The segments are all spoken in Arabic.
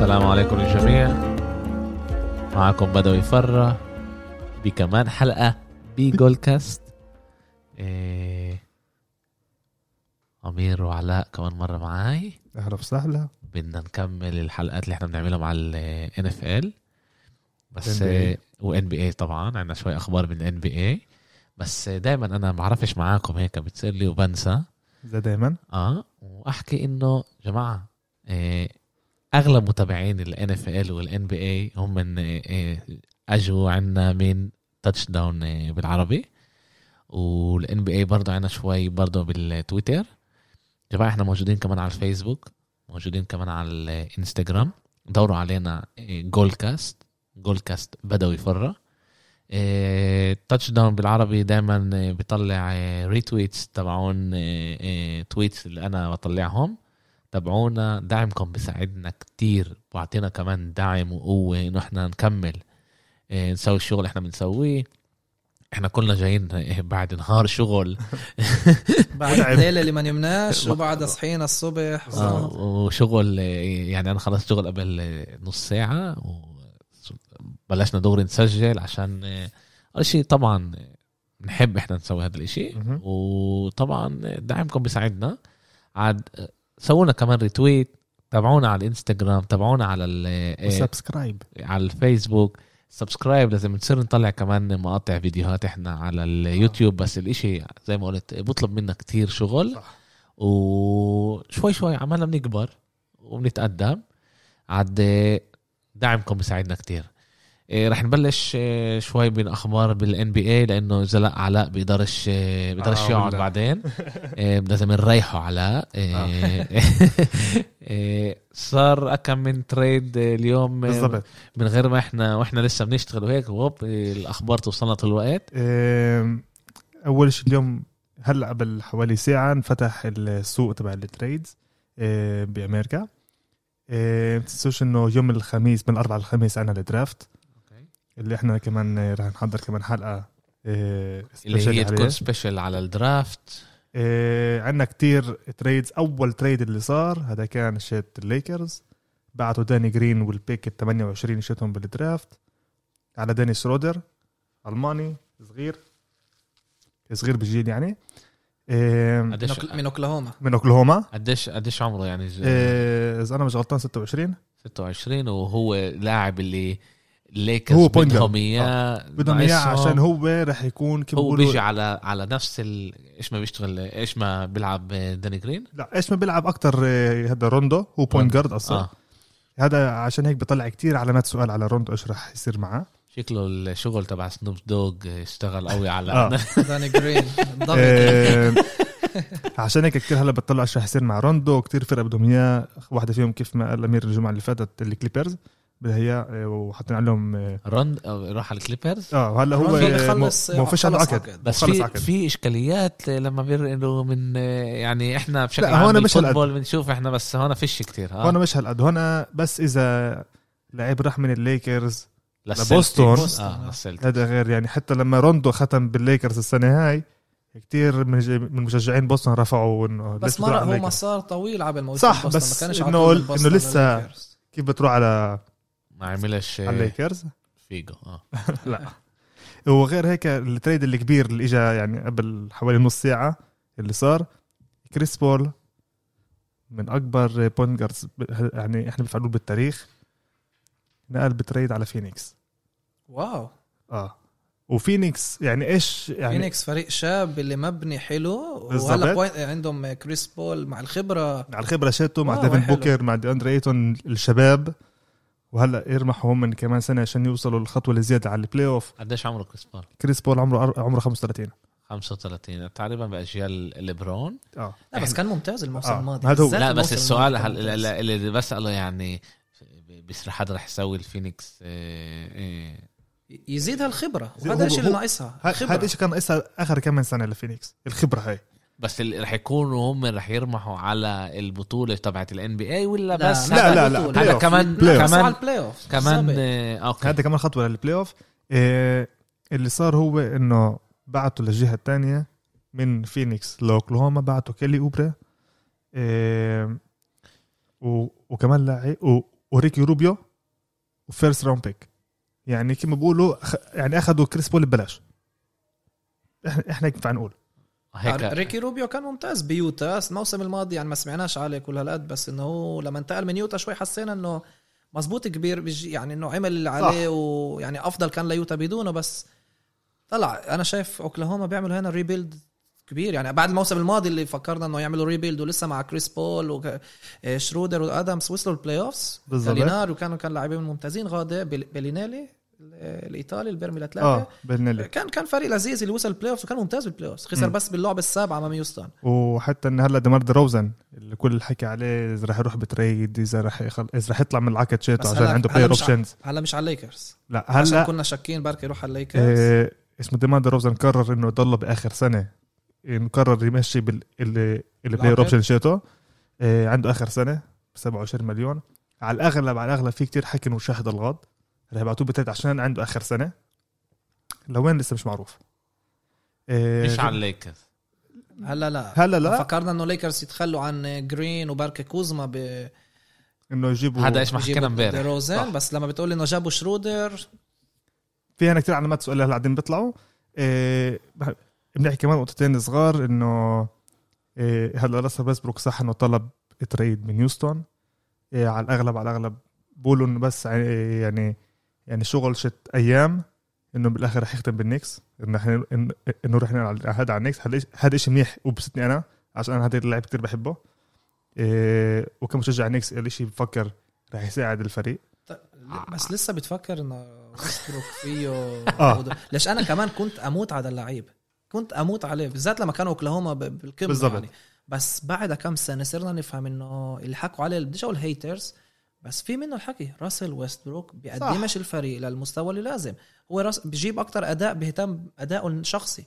السلام عليكم للجميع معكم بدوي فرة بكمان حلقة بجول كاست إيه... أمير وعلاء كمان مرة معاي. أهلا وسهلا. بدنا نكمل الحلقات اللي إحنا بنعملها مع ال NFL بس NBA. و NBA طبعا عندنا شوي أخبار من NBA بس دايما أنا بعرفش معاكم هيك بتصير لي وبنسى. زي دايما. آه وأحكي إنه جماعة آه أغلب متابعين ال NFL وال NBA هم من آه أجوا عنا من تاتش داون آه بالعربي. وال NBA برضه عنا شوي برضه بالتويتر. جماعة إحنا موجودين كمان على الفيسبوك موجودين كمان على الانستغرام دوروا علينا جول كاست جول كاست بدوي فرة. تاتش داون بالعربي دائما بيطلع retweets تبعون tweets اللي أنا بطلعهم. تابعونا. دعمكم بيساعدنا كتير واعطينا كمان دعم وقوة إنه إحنا نكمل آه، نسوي الشغل اللي إحنا بنسويه. إحنا كلنا جايين بعد نهار شغل. بعد متعب. الليلة اللي ما نمناش وبعد صحينا الصبح. آه، وشغل آه، يعني أنا خلصت شغل قبل آه، نص ساعة وبلشنا دغري نسجل عشان آه، أول شيء طبعا آه، بنحب إحنا نسوي هذا الإشي. وطبعا دعمكم بيساعدنا. عاد آه، سوونا كمان retweet تابعونا على الانستغرام تابعونا على ال- آه، و subscribe. على الفيسبوك. subscribe لازم نصير نطلع كمان مقاطع فيديوهات إحنا على اليوتيوب بس الإشي زي ما قلت بطلب منا كتير شغل. صح. وشوي شوي عمالنا بنكبر وبنتقدم. عاد دعمكم بيساعدنا كتير. إيه، رح نبلش إيه، شوي من أخبار بالان بي اي لأنه لا علاء بيقدرش إيه، بيقدرش آه، يقعد. بعدين. إيه، لازم نريحه علاء. إيه، إيه، صار كم من تريد اليوم إيه، بالضبط. من غير ما إحنا وإحنا لسه بنشتغل. وهيك وهوب الأخبار توصلنا طول الوقت. أول شيء اليوم هلأ قبل حوالي ساعة انفتح السوق تبع ال trades آه، بأمريكا. آه، ما تنسوش إنه يوم الخميس من الاربعاء للخميس عنا ال draft. اللي إحنا كمان رح نحضر كمان حلقة آه، اللي هي. تكون special على ال draft آه، عندنا كتير trades أول trade اللي صار هذا كان شيت الليكرز بعتوا داني جرين وال pick ال 28 شيتهم بال draft على دينيس شرودر ألماني صغير. صغير بالجيل يعني. آه، من قديش أوكل- من أوكلاهوما. من أوكلاهوما. قديش قديش عمره يعني؟ آه، إذا أنا مش غلطان 26 26 وهو لاعب اللي ليكرز هو بدهم. إياه بدهم إياه. عشان هو رح يكون كيف هو بيجي على على نفس ال... إيش ما بيشتغل إيش ما بيلعب داني جرين لا إيش ما بيلعب أكتر هذا روندو هو point. guard أصلا آه هذا عشان هيك بيطلع كتير علامات سؤال على روندو إيش رح يصير معاه شكله الشغل تبع سنوب دوغ اشتغل قوي على آه. داني جرين آه، عشان هيك كثير هلا بتطلع إيش رح يصير مع روندو كثير فرق بدهم إياه واحدة فيهم كيف ما قال امير الجمعة اللي فاتت الكليبرز بدها اياه آه، وحاطين عليهم آه روند أو راح على الكليبرز آه، هلا هو آه، ما فيش عنده خلص عقد. بس في عقد. في إشكاليات لما بينقلوا من يعني إحنا بشكل لا، هون مش هالقد. بنشوف إحنا بس هون فيش كتير هون مش هالقد هون بس إذا لعيب راح من الليكرز. لبوسطن. آه للسلتيكس. هذا غير يعني حتى لما روندو ختم بالليكرز السنة هاي كثير من من مشجعين بوسطن رفعوا إنه بس على هو؟ مسار طويل على الموسم صح، بس بوسطن إنه لسه-. كيف بتروح على ما عملش على الليكرز فيجو آه. لا. وغير هيك التريد الكبير اللي اجى يعني قبل حوالي نص ساعة اللي صار كريس بول من أكبر point guards يعني إحنا بنفعلوه بالتاريخ نقل ب trade على فينيكس. واو. آه. وفينيكس يعني إيش يعني فينيكس فريق شاب اللي مبني حلو. وهلا point عندهم كريس بول مع الخبرة. مع الخبرة شاتو مع ديفن. بوكر مع دي أندري أيتون الشباب. وهلا يرمحوا هم من كمان سنة عشان يوصلوا الخطوه اللي زياده على ال playoff قديش عمره كريس بول؟ كريس بول عمره عمره 35 35 تقريبا بأجيال ليبرون آه لا بس كان ممتاز الموسم آه، الماضي هذا هو. لا بس الموسم السؤال هل. اللي بسأله يعني بيصير حدا رح يسوي الفينيكس إيه، إيه. يزيد هالخبرة زي- وهذا هو- الشيء اللي ناقصها. هذا الشيء كان ناقصها آخر كم سنة لفينيكس الخبرة هاي بس اللي رح يكونوا هم رح يرمحوا على البطولة تبعت ال NBA ولا لا بس لا، هذا- لا، لا،. play هذا. كمان كمان ال playoff كمان. آه، okay هذا كمان خطوة لل playoff إيه اللي صار هو إنه بعتوا للجهة الثانية من فينيكس لأوكلاهوما بعتوا كيلي أوبري إيه و- وكمان لاعب وريكي روبيو و first round pick يعني كما بيقولوا يعني أخذوا كريس بول ببلاش إحنا إحنا ينفع نقول هيك. ريكي روبيو كان ممتاز بيوتا الموسم الماضي يعني ما سمعناش عليه كل هالقد بس إنه هو لما انتقل من يوتا شوي حسينا إنه مزبوط كبير بيجي يعني إنه عمل اللي عليه ويعني أفضل كان ليوتا بدونه بس طلع. أنا شايف أوكلاهوما بيعملوا هنا ريبيلد كبير. يعني بعد الموسم الماضي اللي فكرنا إنه يعملوا ريبيلد ولسه مع كريس بول وشرودر وادمز وصلوا البلاي اوفز. كالينار وكانوا كان لاعبين ممتازين. غادة بيل- بيلينيلي. الإيطالي اللي بيرمي لثلاثه آه كان كان فريق لذيذ اللي وصل البلاي اوفز وكان ممتاز بالبلاي اوفز خسر مم. بس باللعبه السابعه أمام يوستن. وحتى إن هلا ديمار دي روزن اللي كل الحكي عليه إذا رح يروح بتريد إذا رح يخل... إذا رح يطلع من العقد شيته عشان عنده مش ع- اوبشنز هلا مش على الليكرز لا عشان هلا كنا شاكين بركي يروح على الليكرز آه اسمه ديمار دي روزن قرر إنه يضل بآخر سنة. انه قرر يمشي بال اللي العقد. اوبشن شيته. آه عنده آخر سنة ب 27 مليون. على الاغلب على الأغلب في كتير حكي إنه شاهد الغاض رح يبعتوه بتريد عشان عنده آخر سنة. لوين لسه مش معروف. آه مش على الليكرز. هلا لا. هلا لا. فكرنا إنه ليكرز يتخلوا عن جرين وبركي كوزما ب إنه يجيبوا هذا إيش ما حكينا امبارح. روزن بس لما بتقول إنه جابوا شرودر في هنا كثير علامات سؤال هلا قاعدين بيطلعوا. إيه بنحكي كمان نقطتين صغار إنه إيه هلا راسل ويستبروك صح إنه طلب trade من هيوستن إيه على الأغلب على الأغلب بقولوا انه بس يعني يعني شغل شت أيام إنه بالآخر رح يختم بالنكس انه إحنا إنه رح هذا على النكس هذا شيء منيح وبسطني أنا عشان أنا هذا اللاعب كثير بحبه. إيه وكمشجع نيكس الشيء بفكر رح يساعد الفريق. بس لسه بتفكر إنه ويستبروك فيه آه. ليش أنا كمان كنت أموت على اللعيب. كنت أموت عليه بالذات لما كانوا أوكلاهوما بالقمة. يعني. بس بعد كم سنة صرنا نفهم إنه اللي حكوا عليه. بديش أقول haters بس في منه الحكي. راسل ويستبروك بيقدمش الفريق للمستوى اللي لازم. هو راس بيجيب أكتر أداء بيهتم اداؤه الشخصي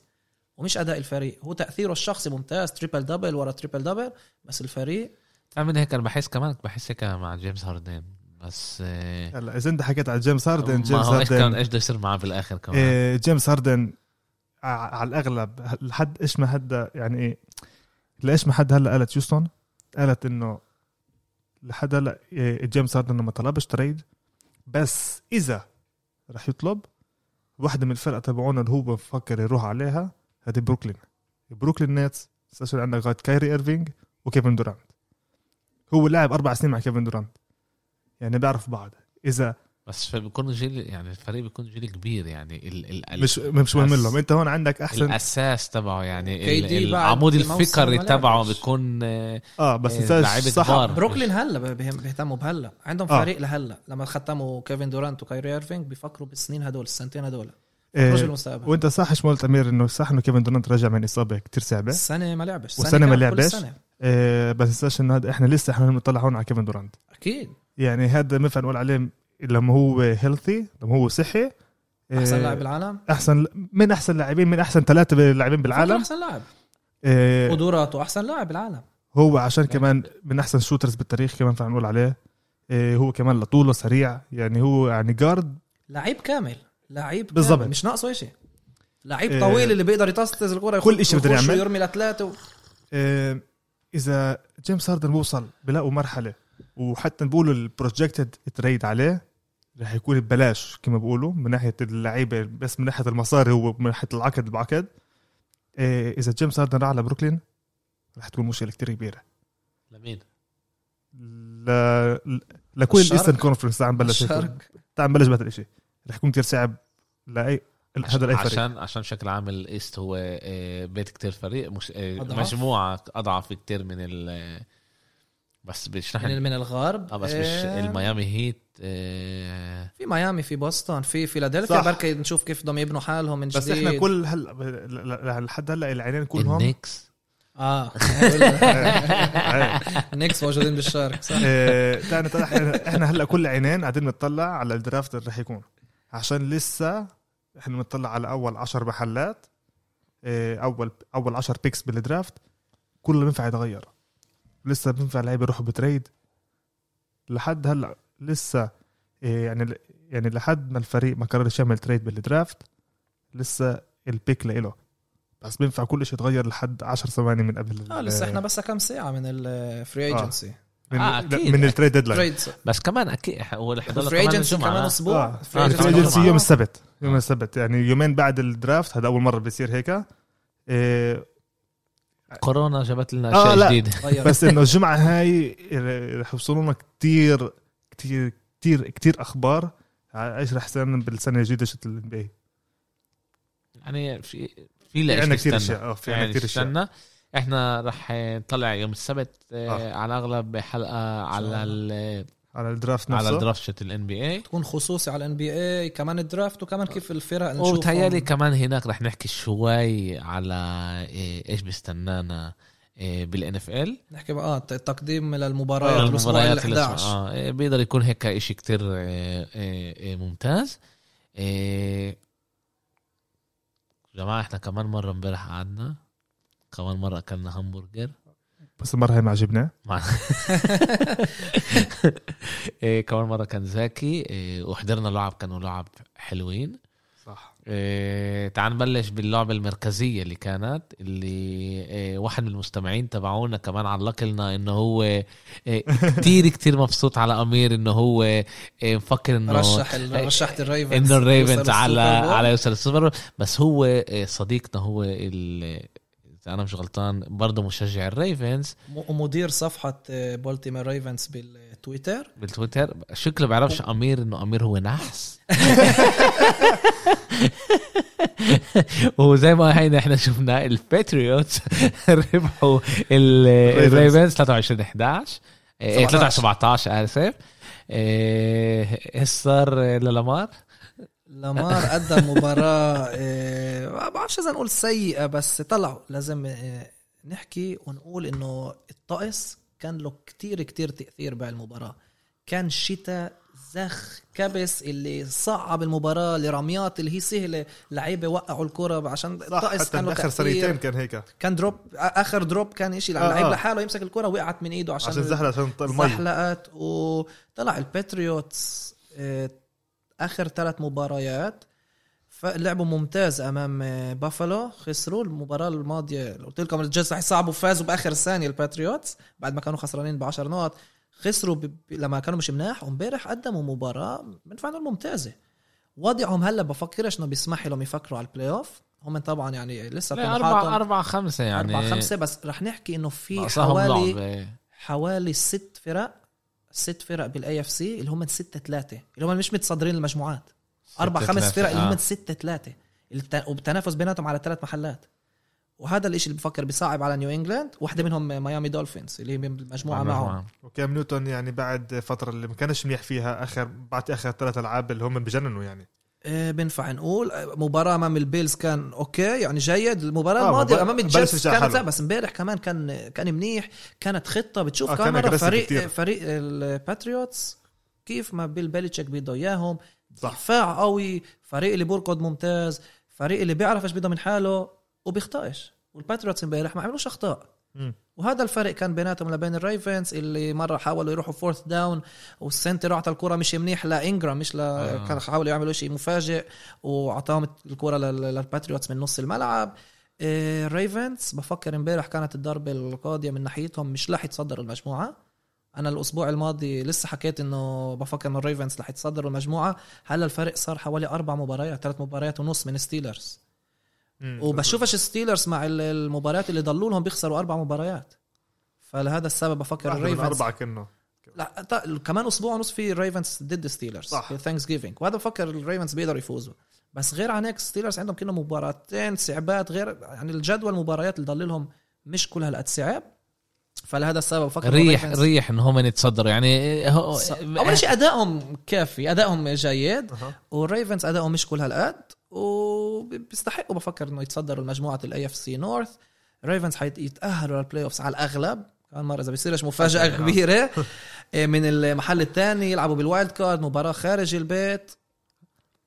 ومش أداء الفريق. هو تأثيره الشخصي ممتاز triple double ورا triple double بس الفريق من هيك أنا بحس كمان بحس هيك مع جيمس هاردن بس آه، هلا إذا أنت حكيت على جيمس هاردن جيمس هو إيش كان هاردن إيش بده يصير معاه بالآخر كمان؟ إيه جيمس هاردن على الأغلب لحد إيش ما هدا يعني إيه لايش ما حد هلا قالت يوستن؟ قالت إنه لحد هلا إيه جيمس هاردن ما طلبش تريد. بس إذا رح يطلب واحدة من الفرق تبعونا اللي هو بفكر يروح عليها هذه بروكلين. بروكلين نيتس استشهد عندك غاية كايري ايرفينج وكيفن دورانت. هو لاعب أربع سنين مع كيفن دورانت. يعني بيعرف بعض. إذا بس بيكون جيل يعني الفريق بيكون جيل كبير يعني ال ال مش مش مهم لهم. انت هون عندك احسن الأساس تبعه يعني ال- العمود ما تبعه. بيكون آه، آه بس انساش لعيبة صح. بروكلين هلا بيهتموا بهلا. عندهم آه. فريق لهلا لما ختموا كيفن دورانت وكايري إيرفينج بيفكروا بالسنين هدول السنتين هدول. إيه، وإنت صح إيش ما قلت امير إنه صح إنه كيفن دورانت رجع من إصابة كتير صعبة؟ السنة ما لعبش. والسنة ما لعبش. إيه بس انساش إنه إحنا لسه إحنا بنطلع هون على كيفن دورانت. أكيد. يعني هذا ما ينفع نقول عليه لما هو healthy لما هو صحي أحسن لاعب بالعالم؟ أحسن من أحسن لاعبين من أحسن ثلاثة لاعبين بالعالم. أحسن لاعب. إيه قدراته أحسن لاعب بالعالم. هو عشان كمان من أحسن shooters بالتاريخ كمان ينفع نقول عليه. إيه هو كمان لطوله سريع. يعني هو يعني جارد لعيب كامل. لعيب بالضبط. مش ناقصه شيء لعيب. طويل اللي بيقدر يطسطس الكرة كل بده يخش يعمل. ويرمي لثلاثه و... إذا جيمس هاردن بوصل بلاقوا مرحلة وحتى بيقولوا ال projected trade عليه رح يكون ببلاش كما بيقولوا من ناحية اللعيبة بس من ناحية المصاري هو من ناحية العقد بعقد إيه إذا جيمس هاردن راح على بروكلين رح تكون مشكلة كتير كبيرة لمين؟ ل... لكل. ال Eastern Conference تعال نبلش تعال نبلش بهذا الشيء رح يكون كتير صعب لأي هذا لاي فريق عشان عشان بشكل عام ال East هو آه، بيت كتير فريق مش أضعف. مجموعة أضعف كتير من ال بس مش نحن من من الغرب آه بس مش إيه. الميامي هيت آه، في ميامي في بوسطن في فيلادلفيا. بركي نشوف كيف بدهم يبنوا حالهم من جديد بس إحنا كل هلا ل- ل- لحد هلأ العينين كلهم؟ النكس آه. إيه. نيكس موجودين بالشرق صح. إيه، تاني طلع إحنا هلأ كل عينين قاعدين نطلع على ال draft اللي رح يكون. عشان لسه إحنا بنطلع على أول عشر محلات إيه، اول أول عشر picks بال draft كله بينفع يتغير. لسه بينفع لعيبه يروحوا ب trade؟ لحد هلأ لسه إيه، يعني يعني لحد ما الفريق ما قررش يعمل trade بال draft لسه ال pick لإله. بس بينفع كل شيء يتغير لحد 10 ثواني من قبل آه لسه إحنا بس كم ساعة من ال free آه. agency من, آه، أكيد. من ال trade deadline بس كمان أكيد هو اللي حضر فري ايجنسي كمان أسبوع. آه. free آه، ال free agency agency كمان يوم. السبت يوم السبت. يعني يومين بعد ال draft هذا أول مرة بيصير هيك. إيه كورونا جابت لنا آه، أشياء لا. جديدة. بس إنه الجمعة هاي رح يوصلوا لنا كثير كثير كثير كثير أخبار إيش رح يصير بالسنة الجديدة شت الان بي يعني في في لها عندنا كثير. أشياء آه في يعني عندنا كثير اشياء إحنا رح نطلع يوم السبت آه. آه. على اغلب حلقه على ال على الدرافت على نفسه. الدرافت الان بي اي تكون خصوصي على الان بي اي كمان الدرافت وكمان كيف الفرق نشوفهم. وتهيألي كمان هناك رح نحكي شوي على إيه، إيش بيستنانا بالان اف ال نحكي بقى آه تقديم للمباريات الأسبوع ال المباريات 11 آه إيه، بيقدر يكون هيك إشي كتير إيه، ممتاز. جماعة إحنا كمان مرة امبارح قعدنا. كمان مرة أكلنا همبرجر بس المره هاي ما عجبنا إيه كمان مرة كان زاكي إيه وحضرنا لعب كانوا لعب حلوين صح إيه تعال نبلش باللعبة المركزية اللي كانت اللي إيه واحد من المستمعين تبعونا كمان علق لنا إنه هو إيه كتير كتير مبسوط على أمير إنه هو إيه مفكر إنه رشح ال- رشحت الريفنز إنه الريفنز على. على يوصل السوبر. بس هو إيه صديقنا هو ال- اذا أنا مش غلطان برضه مشجع الريفنز. ومدير صفحة بالتيمور ريفنز بالتويتر. بالتويتر؟ شكله بيعرفش أمير إنه أمير هو نحس. وزي ما هينا إحنا شفنا الباتريوتس ربحوا ال- الريفنز 23 11 إيه، 23 17 آسف. إيه، صار لامار. لامار قدم مباراة آه، ما بعرفش إذا نقول سيئة بس طلعوا لازم آه، نحكي ونقول إنه الطقس كان له كتير كتير تأثير بالمباراة. كان شتاء زخ كبس اللي صعب المباراة لرميات اللي هي سهلة لعيبة وقعوا الكرة عشان الطقس كان تأثير. سنتين كان هيك. كان drop آخر drop كان إشي آه، اللعيب آه. لحاله يمسك الكرة وقعت من إيده عشان, عشان زحلق عشان المي زحلقت. وطلع الباتريوتس آه، آخر ثلاث مباريات. فلعبوا ممتاز أمام آه، بافالو خسروا المباراة الماضية. قلت لكم الجتس رح يصعبوا فازوا بآخر ثانية الباتريوتس بعد ما كانوا خسرانين ب 10 نقط خسروا ب... لما كانوا مش مناح وامبارح قدموا مباراة بنفع نقول ممتازه وضعهم هلأ بفكرش إنه بيسمح لهم يفكروا على ال playoff هم طبعا يعني لسه أربعة أربعة خمسة يعني. أربعة خمسة بس رح نحكي إنه في حوالي لعبة. حوالي ست فرق ست فرق بال AFC اللي هم ستة ثلاثة اللي هم مش متصدرين المجموعات. أربع ستة خمس فرق اللي هم آه. ستة ثلاثة الت- وبتنافس بيناتهم على ثلاث محلات. وهذا الإشي اللي بفكر بيصعب على نيو انجلاند واحدة منهم ميامي دولفينز اللي هي بالمجموعة معهم. وكام نيوتن يعني بعد فترة اللي ما كانش منيح فيها اخر بعد آخر ثلاث ألعاب اللي هم بجننوا يعني. بنفع نقول. آه، مباراة أمام البيلز كان okay يعني جيد. المباراة آه، الماضية الجيتس رجع كانت. لا بس امبارح كمان كان كان منيح كانت خطة. بتشوف آه، كان مرة فريق كتير. فريق الباتريوتس كيف ما بيل بيليتشيك بده إياهم صح. دفاع قوي. فريق اللي بيركض ممتاز. فريق اللي بيعرف إيش بده من حاله وبيخطئش والباتريوتس امبارح ما عملوش أخطاء. مم. وهذا الفرق كان بيناتهم لبين الريفنز اللي مرة حاولوا يروحوا فورث داون وال center اعطى الكرة مش منيح لانجرام مش ل... آه. كان حاولوا يعملوا شيء مفاجئ وأعطاهم الكرة لل- للباتريوتس من نص الملعب إيه، الريفنز بفكر امبارح كانت الضربه القاضيه من ناحيتهم مش رح يتصدروا المجموعة أنا الأسبوع الماضي لسه حكيت إنه بفكر إنه الريفنز رح يتصدروا المجموعة هلا الفرق صار حوالي أربع مباريات ثلاث مباريات ونص من ستيلرز. وبشوفش ستيلرز مع ال- المباريات اللي ضلوا لهم بيخسروا أربع مباريات. فلهذا السبب؟ بفكر الريفنز. أربعة كنه. لا كمان أسبوع ونص في الريفنز ضد ستيلرز صح. في Thanksgiving وهذا بفكر الريفنز بيقدروا يفوزوا. بس غير عن هيك ستيلرز عندهم كلهم مباراتين صعبات. غير يعني الجدول المباريات اللي ضل لهم مش كل هالقد صعب. فلهذا السبب بفكر ريح ريح إن هم يتصدروا. يعني هو ص- أول شيء أدائهم كافي أدائهم جيد. أها. والريفنز أدائهم مش كل هالقد وبيستحقوا بفكر إنه يتصدروا المجموعة ال AFC North الريفنز حيتأهلوا لل playoffs على الأغلب. كمان مرة إذا بيصيرش مفاجأة. كبيرة. إيه، من المحل الثاني يلعبوا بال wild card مباراة خارج البيت.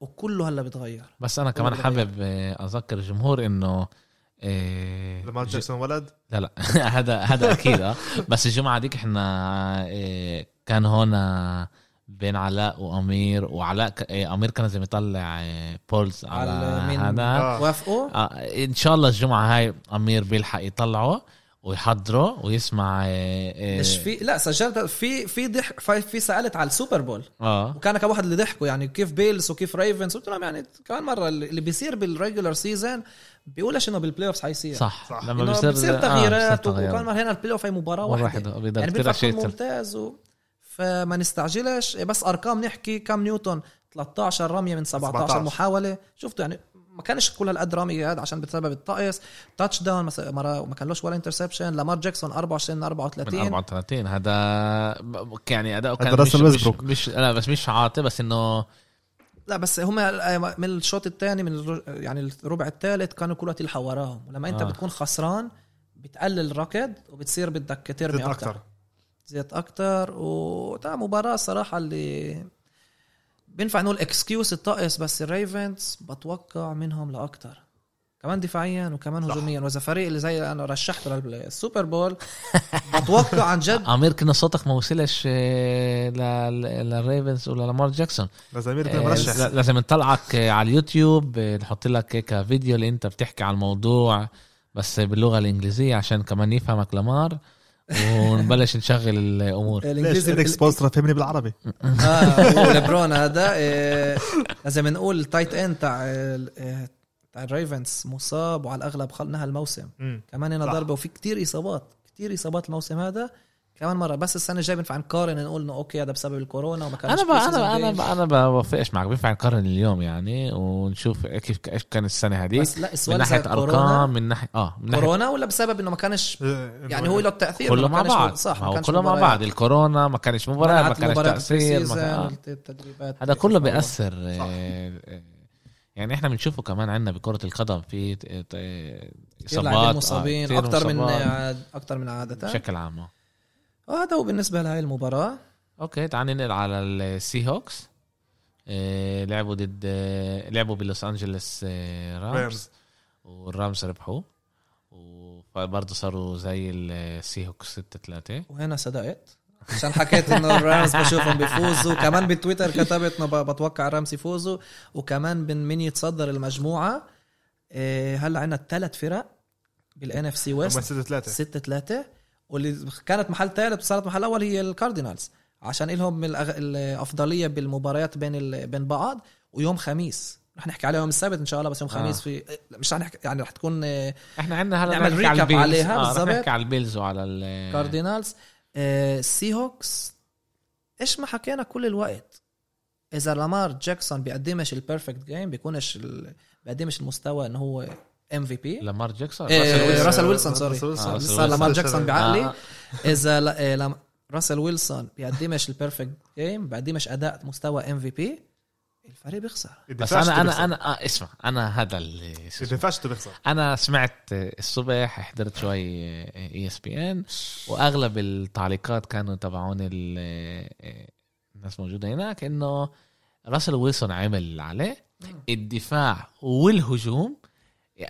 وكله هلا بيتغير. بس أنا كمان حابب آه، أذكر الجمهور إنه آه، ج- جاكسون ولد؟ لا لا. هذا هذا أكيد آه. بس الجمعة ديك إحنا آه، كان هون بين علاء وأمير وعلاء ك... آه، أمير كان لازم يطلع آه، بولز على على مين؟ هذا. آه. وافقوا؟ آه، إن شاء الله الجمعة هاي أمير بيلحق يطلعه ويحضره ويسمع آه، آه، مش في لا سجلت في في ضحك في, في سألت على ال Super Bowl. آه. وكان كم واحد اللي ضحكوا يعني كيف بيلز وكيف ريفنز قلت لهم يعني كمان مرة اللي بيصير بال regular season بيقولش إنه بال playoffs حيصير صح, صح. لما بيصير بصير آه، تغييرات تغييرات. وكمان مره هنا ال playoff هي مباراه واحدة واحدة بيقدر يعني يصير. ممتاز و... فما نستعجلش بس أرقام نحكي كم نيوتن 13 رمية من 17, 17. محاولة شفتوا يعني ما كانش كل هالقد هذا عشان بسبب الطقس touchdown مثلا مرة ما كان لوش ولا interception لامار جاكسون 24 من من 34 34 هذا يعني أداؤه هذا كان مش, مش. مش لا بس مش عاطي بس إنه لا بس هم من الشوط الثاني من يعني الربع الثالث كانوا كل وقت يلحقوا وراهم ولما انت آه. آه. بتكون خسران بتقلل الركض وبتصير بدك ترمي أكثر أكثر زيت أكتر وتا مباراة صراحة اللي بينفع نقول excuse الطقس بس الريفنز بتوقع منهم لأكتر كمان دفاعيا وكمان هجوميا. وإذا فريق اللي زي أنا رشحته لل Super Bowl بتوقع عن جد أمير كنا صوتك ما وصلش آه، لل- للريفنز ولا لامار جاكسون. لازم امير آه، يكون مرشح. لا- لازم نطلعك آه، على اليوتيوب نحط لك هيك فيديو اللي أنت بتحكي على الموضوع بس باللغة الإنجليزية عشان كمان يفهمك لامار ونبلش نشغل الأمور. ليش الإنجليزي اريك سبولسترا فهمني بالعربي؟ آه وليبرون هذا لازم نقول ال tight end تاع ال- إيه، تاع الريفنز مصاب وعلى الأغلب خلص نهى الموسم مم. كمان هنا. ضربة وفي كتير إصابات كتير إصابات الموسم هذا كمان مرة بس السنة الجاية بينفع نقارن نقول إنه okay هذا بسبب الكورونا وما كانش أنا بقى أنا أنا game. بقى أنا بوافقش معك بينفع نقارن اليوم يعني ونشوف كيف كيف كان السنة هذيك بس لا من ناحية أرقام من ناحيه آه من ناحيه كورونا ولا بسبب إنه ما كانش يعني هو له التأثير كله ما مع بعض صح ما هو كله مع. بعض الكورونا ما كانش مباراة ما كانش تأثير ما كان- التدريبات هذا كله بيأثر. بيأثر آه، آه، يعني إحنا بنشوفه كمان عندنا بكرة القدم في إصابات مصابين كتير أكثر من أكثر من عادة. بشكل عام آه. هذا هو بالنسبة لهي المباراة. okay تعال ننقل على السي هوكس آه، لعبوا ضد آه، لعبوا بلوس انجلوس آه، رامز. رامز. والرامز ربحوا وبرضه صاروا زي السي هوكس 6 3 وهنا صدقت. عشان حكيت إنه الرامز بشوفهم بيفوزوا كمان بتويتر كتبت إنه ب- بتوقع الرامز يفوزوا وكمان من مين يتصدر المجموعة؟ إيه، هلأ عندنا ثلاث فرق بال NFC West 6 3 6 3 واللي كانت محل ثالث وصارت محل أول هي الكاردينالز عشان لهم الأغ... الافضليه بالمباريات بين ال... بين بعض. ويوم خميس. رح نحكي عليها يوم السبت إن شاء الله بس يوم خميس آه. في مش رح نحكي يعني رح تكون آه، إحنا عندنا هلا نعمل البيلز. عليها آه رح بالضبط. نحكي على البيلز وعلى ال كاردينالز آه، هوكس إيش ما حكينا كل الوقت إذا لامار جاكسون بيقدمش ال perfect game بيكونش ال... بيقدمش المستوى إنه هو MVP لامار جاكسون إيه، راسل ويلسون. sorry ويلسون. آه، لامار. جاكسون بعقلي آه. إذا. راسل ويلسون بيقدمش ال perfect game بيقدمش أداء مستوى MVP الفريق بيخسر بس أنا أنا أنا آه اسمع أنا هذا اللي. ينفعش تخسر أنا سمعت الصبح حضرت شوي ESPN وأغلب التعليقات كانوا تبعون ال- الناس موجودة هناك إنه راسل ويلسون عمل اللي عليه الدفاع والهجوم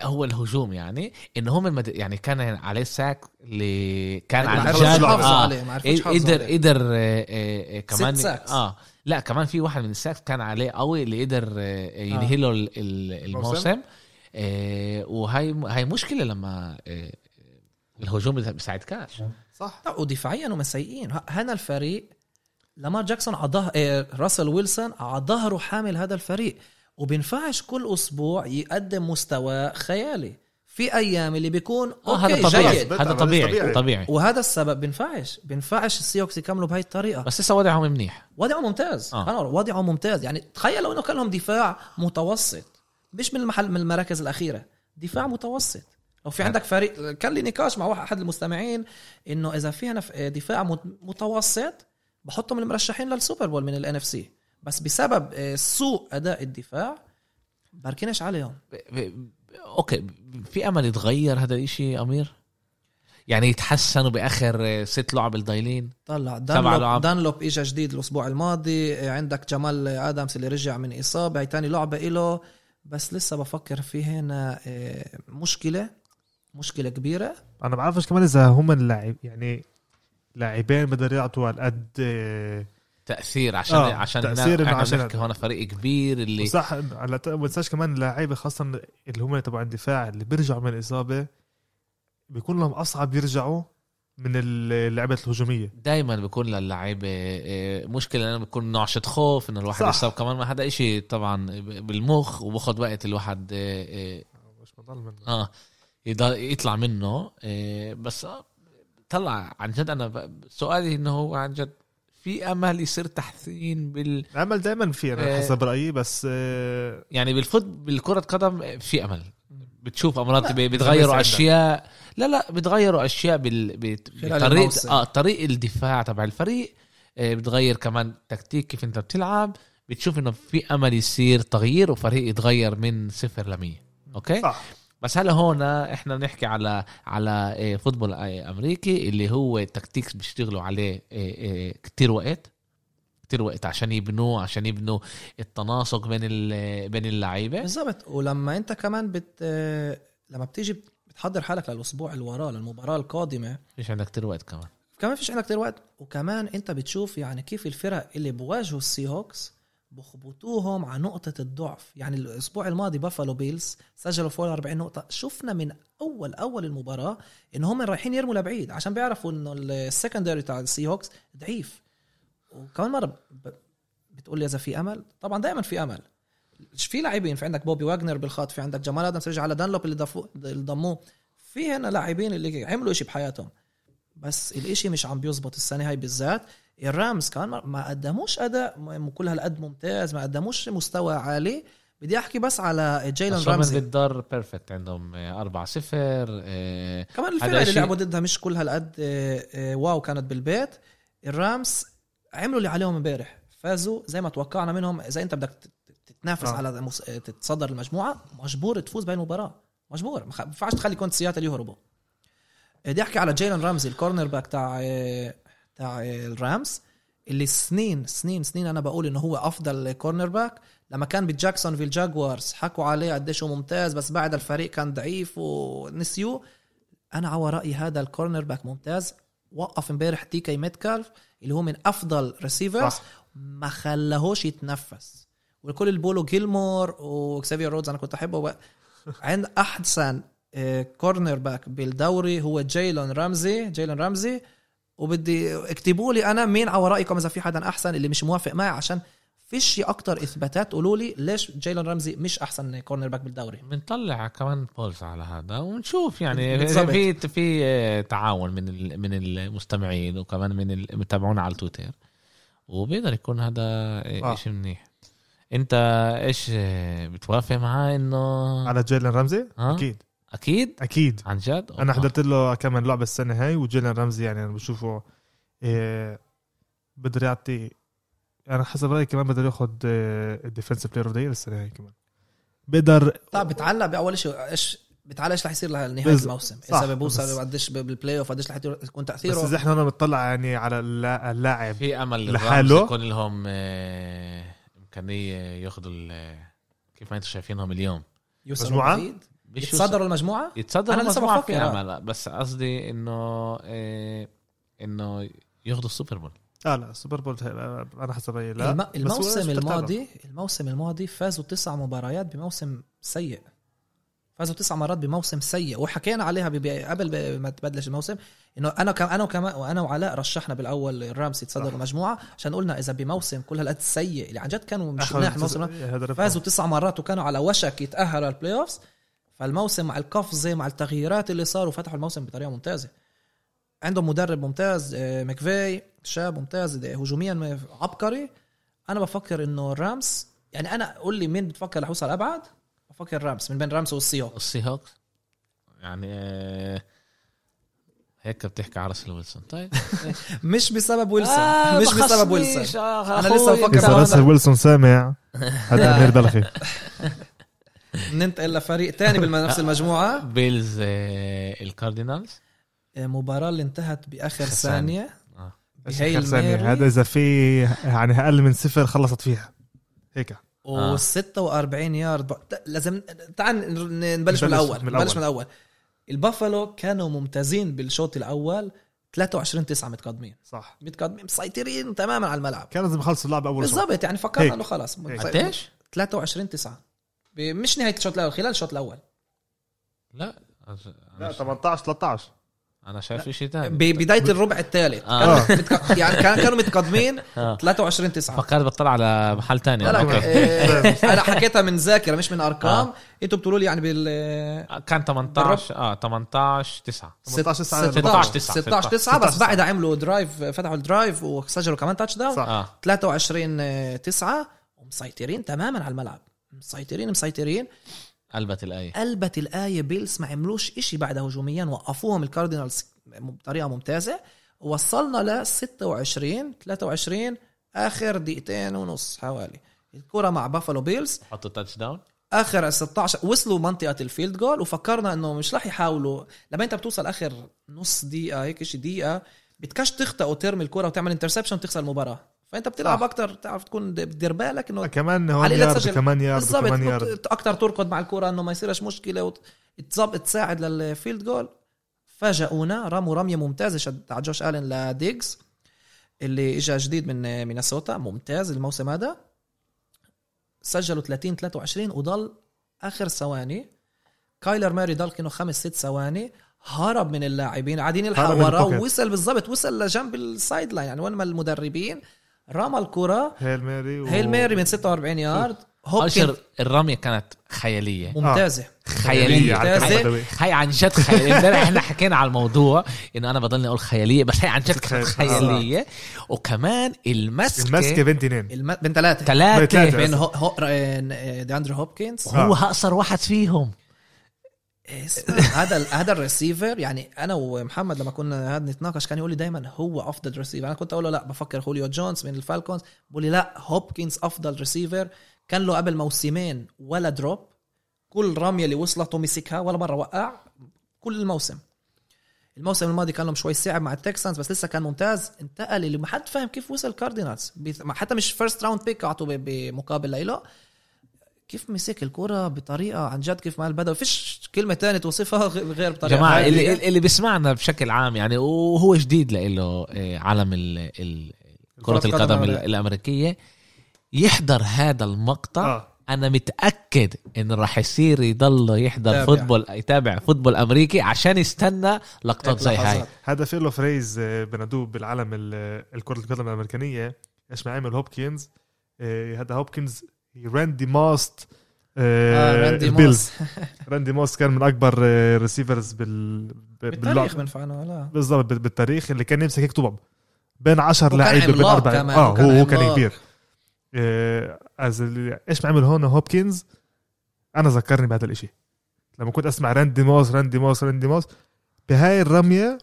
هو الهجوم يعني إنه هم المد... يعني كان عليه sack اللي كان عن جد يحافظوا عليه ما عرفوش يحافظوا قدر عليه. قدر كمان ست sacks. آه لا كمان في واحد من ال sacks كان عليه قوي اللي قدر آه، ينهي له ال- ال- الموسم. آه، وهي هي مشكلة لما آه، الهجوم بيساعدكاش. صح. لا ودفاعيا هم سيئين هنا الفريق لامار جاكسون عضه إيه راسل ويلسون على ظهره حامل هذا الفريق. وبينفعش كل أسبوع يقدم مستوى خيالي. في أيام اللي بيكون آه okay هذا طبيعي. جيد. هذا طبيعي طبيعي. طبيعي. وهذا السبب بينفعش بينفعش السي هوكس يكملوا بهاي الطريقة. بس لسه وضعهم منيح. وضعه ممتاز. آه. آه. وضعه ممتاز. يعني تخيل لو إنه كان لهم دفاع متوسط مش من المحل من المراكز الأخيرة دفاع متوسط. لو في عندك فريق كان لي نقاش مع واحد أحد المستمعين إنه إذا في هنا ف- دفاع مت- متوسط بحطهم المرشحين لل Super Bowl من ال NFC بس بسبب آه، سوء أداء الدفاع بركنش عليهم. okay في أمل يتغير هذا الإشي أمير؟ يعني يتحسنوا بآخر آه، ست لعب الضايلين طلع. دانلوب. دانلوب اجى جديد الأسبوع الماضي. آه، عندك جمال آدمز اللي رجع من إصابة. هي تاني لعبة له بس لسه بفكر في هنا آه، مشكلة مشكلة كبيرة. أنا بعرفش كمان إذا هم اللاعب يعني لاعبين بدهم يعطوا على قد تأثير عشان آه، عشان تأثير إنه إحنا عشان- بنحكي هون فريق كبير اللي صح على ما تنساش كمان اللاعيبه خاصة اللي هم تبع الدفاع اللي بيرجعوا من الإصابة بيكون لهم أصعب يرجعوا من اللعبات الهجومية. دائما بيكون للعيبه آه، مشكلة إنه بيكون نعشة خوف إنه الواحد. يصاب. كمان ما هذا إشي طبعا بالمخ وباخد وقت الواحد آه، مش بضل منه. آه يضل يطلع منه. آه، بس آه، طلع عن جد أنا سؤالي إنه هو عن جد في أمل يصير تحسين بال الامل دائما في أنا آه. حسب رأيي بس آه، يعني بالفوت بالكرة قدم في أمل بتشوف أمراض لا، ب- بتغيروا عندك. أشياء لا لا بتغيروا أشياء بال... بطريقه الموسم. آه طريق الدفاع تبع الفريق آه، بتغير كمان تكتيك كيف أنت بتلعب بتشوف إنه في أمل يصير تغيير وفريق يتغير من صفر ل 100 okay صح بس هلا هون إحنا بنحكي على على آه، football آه، أمريكي اللي هو tactics بيشتغلوا عليه آه، كتير وقت كتير وقت عشان يبنوه عشان يبنوا التناسق بين بين اللعيبة. بالضبط. ولما انت كمان بت لما بتيجي بتحضر حالك للأسبوع اللي وراه للمباراة القادمة فيش عندك كتير وقت كمان. كمان فيش عندك كتير وقت. وكمان انت بتشوف يعني كيف الفرق اللي بواجهوا السي هوكس بخبطوهم على نقطة الضعف. يعني الأسبوع الماضي بافالو بيلز سجلوا فوق ال 40 نقطة. شفنا من أول أول المباراة إن هم رايحين يرموا لبعيد عشان بيعرفوا إنه ال secondary تاع السي هوكس ضعيف. وكمان مرة بتقول لي إذا في أمل؟ طبعا دائما في أمل. في لاعبين في عندك بوبي واجنر بالخط في عندك جمال ادمز رجع على دانلوب اللي ضموه. في هنا لاعبين اللي عملوا إشي بحياتهم. بس الإشي مش عم بيزبط السنة هاي بالذات. الرامز كمان ما- قدموش أداء م- كل هالقد ممتاز ما قدموش مستوى عالي. بدي أحكي بس على هم رامزي. بالدار perfect عندهم 4 0 آه، كمان هذا الفرق اللي لعبوا ضدها مش كل هالقد آه، آه، wow كانت بالبيت. الرامز عملوا اللي عليهم امبارح فازوا زي ما توقعنا منهم. إذا أنت بدك تت- تتنافس آه. على مس- تتصدر المجموعة مجبور تفوز بهاي المباراة. مجبور ما ينفعش تخلي كونت سياتل يهربوا. بدي احكي على جيلن رامزي ال cornerback تاع تاع الرامز اللي سنين سنين سنين أنا بقول إنه هو أفضل cornerback لما كان بجاكسون في الجاكوارز حكوا عليه قديش هو ممتاز بس بعد الفريق كان ضعيف ونسيوه. أنا على رايي هذا ال cornerback ممتاز. وقف امبارح دي كي ميتكالف اللي هو من أفضل receivers. ما خلاهوش يتنفس. والكل اللي بيقولوا جيلمور وكسافير رودز أنا كنت أحبه. عند أحسن cornerback بالدوري هو جايلن رامزي جايلن رامزي وبدي اكتبوا لي أنا مين على رأيكم إذا في حدا أحسن اللي مش موافق معي عشان فيش أكتر إثباتات قولوا لي ليش جايلن رامزي مش أحسن cornerback بالدوري. بنطلع كمان polls على هذا ونشوف يعني. في في تعاون من ال- من المستمعين وكمان من المتابعون على التويتر وبيقدر يكون هذا آه. شيء منيح. أنت إيش بتوافق معاه إنه على جيلن رمزي؟ آه. أكيد. أكيد؟ أكيد. عن جد؟ أنا حضرت له كمان لعبة السنة هاي وجيلن رمزي يعني أنا بشوفه إيه بقدر يعطي أنا حسب رأيي كمان بقدر ياخذ ال defensive player of the السنة هاي كمان. بقدر طيب بتعلق بأول شيء إيش بتعلق إيش رح يصير لنهاية بز- الموسم؟ صح، اذا ببوصل بس- قديش بال playoff قديش رح يكون بس تأثيره؟ إذا إحنا هون بنطلع يعني على اللا- اللاعب في أمل لحاله. يكون لهم آه، إمكانية ياخذوا كيف ما أنتم شايفينهم اليوم. يوصلوا؟ بعيد يتصدروا المجموعة يتصدروا أنا لسه مجموعة بفكر، في آه. امل بس قصدي إنه آه، إنه ياخذوا السوبر بول آه لا Super Bowl أنا حسب رأيي لا الم... الموسم؟ الماضي الموسم الماضي فازوا تسع مباريات بموسم سيء فازوا تسع مرات بموسم سيء وحكينا عليها قبل ما تبلش الموسم إنه أنا كم أنا وكمان وأنا وعلاء رشحنا بالأول الرامز يتصدروا صح. المجموعة عشان قلنا إذا بموسم كل هالقد سيء اللي عن جد كانوا مش منيح الموسم. فازوا تسع مرات وكانوا على وشك يتأهلوا لل playoffs فالموسم مع القفزه مع التغييرات اللي صاروا فتحوا الموسم بطريقة ممتازة. عندهم مدرب ممتاز آه، مكفاي شاب ممتاز ده هجوميا عبقري. أنا بفكر إنه الرامز يعني أنا قول لي مين بتفكر رح يوصل ابعد بفكر رامز من بين رامز والسيو السي هوكس يعني آه، هيك بتحكي على راسل ويلسون. طيب. مش بسبب ويلسون آه، مش بسبب ويلسون. آه، أنا لسه بفكر إذا. راسل ويلسون سامع هذا أمير بلخي. ننتقل لفريق تاني بنفس المجموعة. بيلز آه، الكاردينالز. مباراة اللي انتهت بآخر آه. بهاي آخر ثانية؟ هذا إذا في يعني أقل من صفر خلصت فيها. هيك. آه. و46 يارد. ب... لازم تعال نبلش من نبلش الأول من نبلش الأول. من الأول البافالو كانوا ممتازين بالشوط الأول. 23 9 متقدمين. صح. متقدمين مسيطرين تماما على الملعب. كان لازم يخلصوا اللعبه أول بالضبط يعني فكرنا. إنه خلاص. قديش؟ 23 9 مش نهاية الشوط الأول خلال الشوط الأول. لا لا أنا, 18 13 أنا شايف شيء ثاني ببدايه الربع الثالث. آه. كانوا متك- يعني كان- كانوا متقدمين آه. 23 9 فكرت بطلع على محل لا لا أوكي. آه، أنا حكيتها من ذاكرة مش من أرقام. آه. أنتوا بتقولوا لي يعني بال كان 18 آه 18 9 18 16 16 9 16 9 بس بعد عملوا drive فتحوا ال drive وسجلوا كمان touchdown صح. آه. 23 9 ومسيطرين تماما على الملعب. مسيطرين مسيطرين. قلبت الآية. قلبت الآية بيلز ما عملوش إشي بعدها هجوميا وقفوهم الكاردينالز بطريقة ممتازة. وصلنا ل 26 23 آخر دقيقتين ونص حوالي. الكرة مع بافالو بيلز حطوا touchdown اخر 16 وصلوا منطقة ال field goal وفكرنا إنه مش رح يحاولوا. لما أنت بتوصل آخر نص دقيقة هيك شيء دقيقة بدكش تخطئ وترمي الكرة وتعمل interception وتخسر المباراة. فانت بتلعب صح. أكتر تعرف تكون بتدير بالك إنه كمان هون يارد. كمان يارد بالضبط كمان يارد بت- أكتر تركض مع الكره إنه ما يصيرش مشكلة وتظبط تساعد لل field goal فاجئونا رموا رمية ممتازه شد على جوش آلن لديجز اللي اجى جديد من مينيسوتا ممتاز الموسم هذا سجلوا 30 23 وضل آخر ثواني كايلر ماري ضل كأنه خمس ست ثواني هرب من اللاعبين قاعدين يلحق هرب من وراه. ووصل بالضبط وصل لجنب ال sideline يعني وين ما المدربين رمى الكرة. Hail Mary و... Hail Mary من 46 يارد. هوبكنز الرمية كانت خيالية. ممتازة. خيالية. على ممتازة. الكلام بدوي. هاي عن جد خيالية. امبارح إحنا حكينا على الموضوع إنه أنا بضلني أقول خيالية بس هي عن جد كانت خيال- خيالية. وكمان المسكة المسكة بين تنين الم... بين ثلاثة. ثلاثة. ثلاثة. بين هو... هو... دي اندرو هوبكنز. وهو أقصر واحد فيهم. هذا هذا الريسيفر يعني أنا ومحمد لما كنا نتناقش كان يقول لي دائما هو أفضل ريسيفر أنا كنت أقول له لا بفكر خوليو جونز من الفالكونز. بقول لي لا هوبكنز أفضل ريسيفر كان له قبل موسمين ولا drop كل رمية اللي وصلته مسكها ولا مرة وقع. كل الموسم. الموسم الماضي كان لهم شوي صعب مع التكسانز بس لسه كان ممتاز. انتقل اللي ما حد فاهم كيف وصل كاردينالز حتى مش first round pick أعطوه بمقابل له كيف مسك الكرة بطريقة عن جد كيف ما بدأ فيش كلمة تانية توصفها غير بطريقة جماعة هادية. اللي, اللي بيسمعنا بشكل عام يعني وهو جديد له عالم ال- ال- كرة القدم القدم ال- الأمريكية. يحضر هذا المقطع آه أنا متأكد انه راح يصير يضل يحضر. football يتابع football أمريكي عشان يستنى لقطات هيك زي هاي. هذا في له فريز آه، بنادوه بالعالم ال- الكرة القدم الأمريكانية إيش ما عمل هوبكنز آه، هذا هوبكنز راندي ماست آه راندي موس راندي ماست كان من أكبر ريسيفرز بال بالتاريخ بنفعنا لا بالضبط بال- بالتاريخ اللي كان يمسك هيك طبب بين 10 وكان لعيبة بين أربع آه هو هو كان. كبير. آه، از ال- إيش ما عمل هون هوبكنز؟ أنا ذكرني بهذا الإشي. لما كنت أسمع راندي موس راندي موس راندي موس بهاي الرمية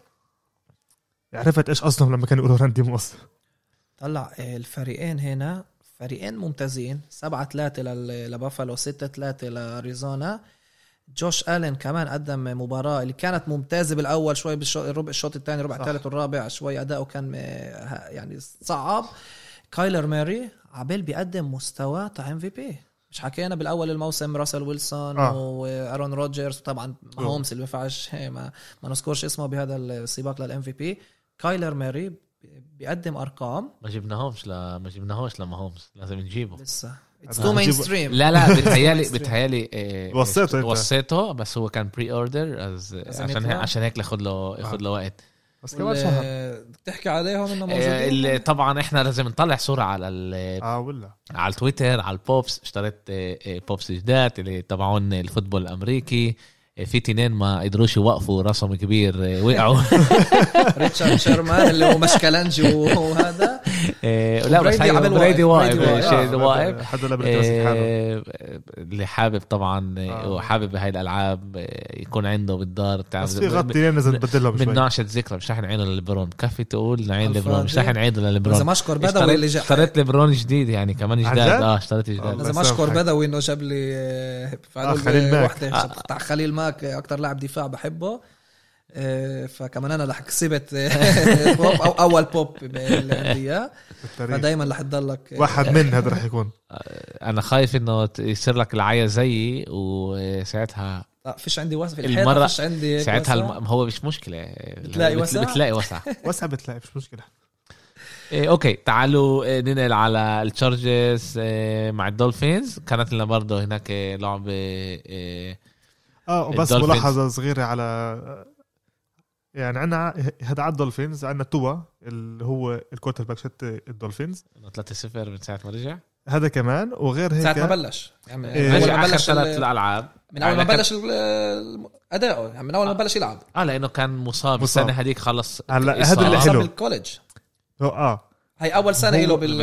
عرفت إيش قصدهم لما كانوا يقولوا راندي موس طلع آه، الفريقين هنا فريقين ممتازين. 7 3 لبافالو 6 3 لأريزونا. جوش الين كمان قدم مباراة اللي كانت ممتازة بالأول شوي بالربع الربع الشوط الثاني صح. الثالث والرابع شوي أداؤه كان يعني صعب. كايلر ماري عبال بيقدم مستوى تاع MVP. مش حكينا بالأول الموسم راسل ويلسون آه. وأرون روجرز وطبعا ماهومس اللي ما ينفعش ما, ما نذكرش اسمه بهذا السباق لل MVP. كايلر ماري بيقدم أرقام. ما جبناهمش ل... ما جبناهوش لما هومز لازم نجيبه. لسه it's آه، too mainstream لا لا بتهيالي بتهيالي إيه، وصيته أنت. وصيته بس هو كان pre-order عشان عشان هيك ياخذ له ياخذ له وقت. بس كمان شهر. بتحكي عليهم انه إيه، موجودين؟ اللي طبعا إحنا لازم نطلع صورة على ال... آه ولا. على التويتر على البوبس اشتريت إيه، إيه، بوبس جداد اللي تبعون الفوتبول الأمريكي. إيه، في تنين ما قدروش يوقفوا راسهم كبير إيه، وقعوا. ريتشارد شيرمان اللي هو مشكلنجي وهذا لا بس بريدي واقف. إيه،. شيء واقف حدا لا حاله إيه، اللي حابب طبعا إيه، آه. وحابب هاي الألعاب إيه، يكون عنده بالدار تعرف بس في غطيين لازم تبدلهم من شوي نعشة ذكرى مش رح نعينه للبرون كفي تقول نعين. لبرون مش رح نعيده لازم للبرون أشكر بدوي اللي اشتريت, لبرون جديد يعني كمان جداد جد؟ آه اشتريت جداد لازم. أشكر بدوي إنه جاب لي آه، آه، خليل ماك. خليل ماك أكثر لاعب دفاع بحبه فكمان أنا رح كسبت آه، بوب أو أول بوب بالأندية. بالتاريخ فدايما رح تضلك آه، واحد من هذا رح يكون. أنا خايف إنه يصير لك العيا زيي وساعتها لا فيش عندي وسع في المرة- فيش عندي ساعتها. الم... هو مش مشكلة. بتلاقي بت- وسع؟ بتلاقي وسع. وسع بتلاقي مش مشكلة. إيه okay تعالوا ننقل على التشارجرز إيه مع الدولفينز. كانت لنا برضه هناك لعبة إيه آه وبس. ملاحظة صغيرة على يعني عندنا هذا على الدولفينز عندنا توا اللي هو ال quarterback شت الدولفينز. إنه 3-0 من ساعة ما رجع. هذا كمان وغير ساعة ما هيك بلش. يعني إيه. رجع ما آخر ثلاث ال- الألعاب. من أول ما يعني بلش أداؤه. يعني من أول ما بلش يلعب. آه لأنه كان مصاب. مصاب. السنة هذيك خلص هلا. هذا اللي حلو. بال college. هو آه. هي أول سنة له بال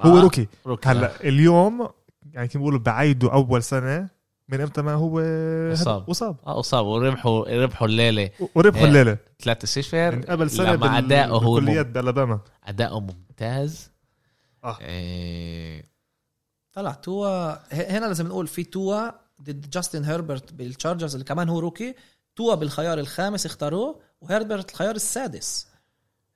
هو آه، روكي. روكي هلا اليوم يعني كيف بيقولوا بعيدوا أول سنة. من إمتى ما هو هذا؟ أصاب. أصاب. آه أصاب. وربحوا ربحوا الليلة. وربحوا إيه. الليلة. 3-0 من قبل سنة بال... اداؤه هو بالكليات بالاباما اداؤه ممتاز. آه. إيه طلع توا. ه- هنا لازم نقول في توا ضد جاستن هيربرت بالتشارجرز اللي كمان هو rookie. توا بالخيار الخامس اختاروه وهيربرت الخيار السادس.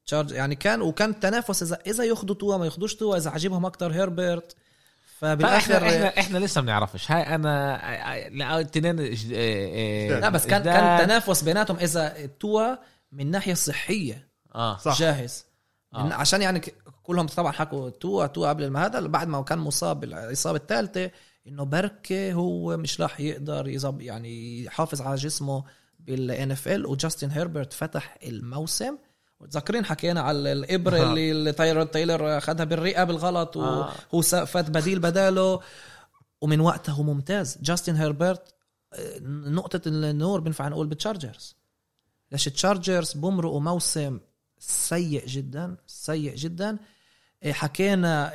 تشارج يعني كان وكان تنافس اذا إذا ياخذوا توا ما ياخذوش توا إذا عجبهم أكتر هيربرت بالاخر فبالآخر إحنا إحنا لسه ما بنعرفش. هاي أنا لا الاثنين لا بس كان كان تنافس بيناتهم إذا توا من ناحية صحية. آه. صح. جاهز. آه. من عشان يعني كلهم طبعا حكوا توا توا قبل ما هذا بعد ما كان مصاب بالاصابه الثالثة إنه بركة هو مش راح يقدر يزب يعني يحافظ على جسمه بال NFL وجاستن هيربرت فتح الموسم وتذكرين حكينا على الابره آه. اللي اللي تايلر تايلر اخذها بالرئة بالغلط آه. وهو س- فات بديل بداله ومن وقتها هو ممتاز جاستن هيربرت آه، نقطة النور بنفع نقول بال Chargers ليش ال Chargers بمرقوا موسم سيء جدا سيء جدا إيه، حكينا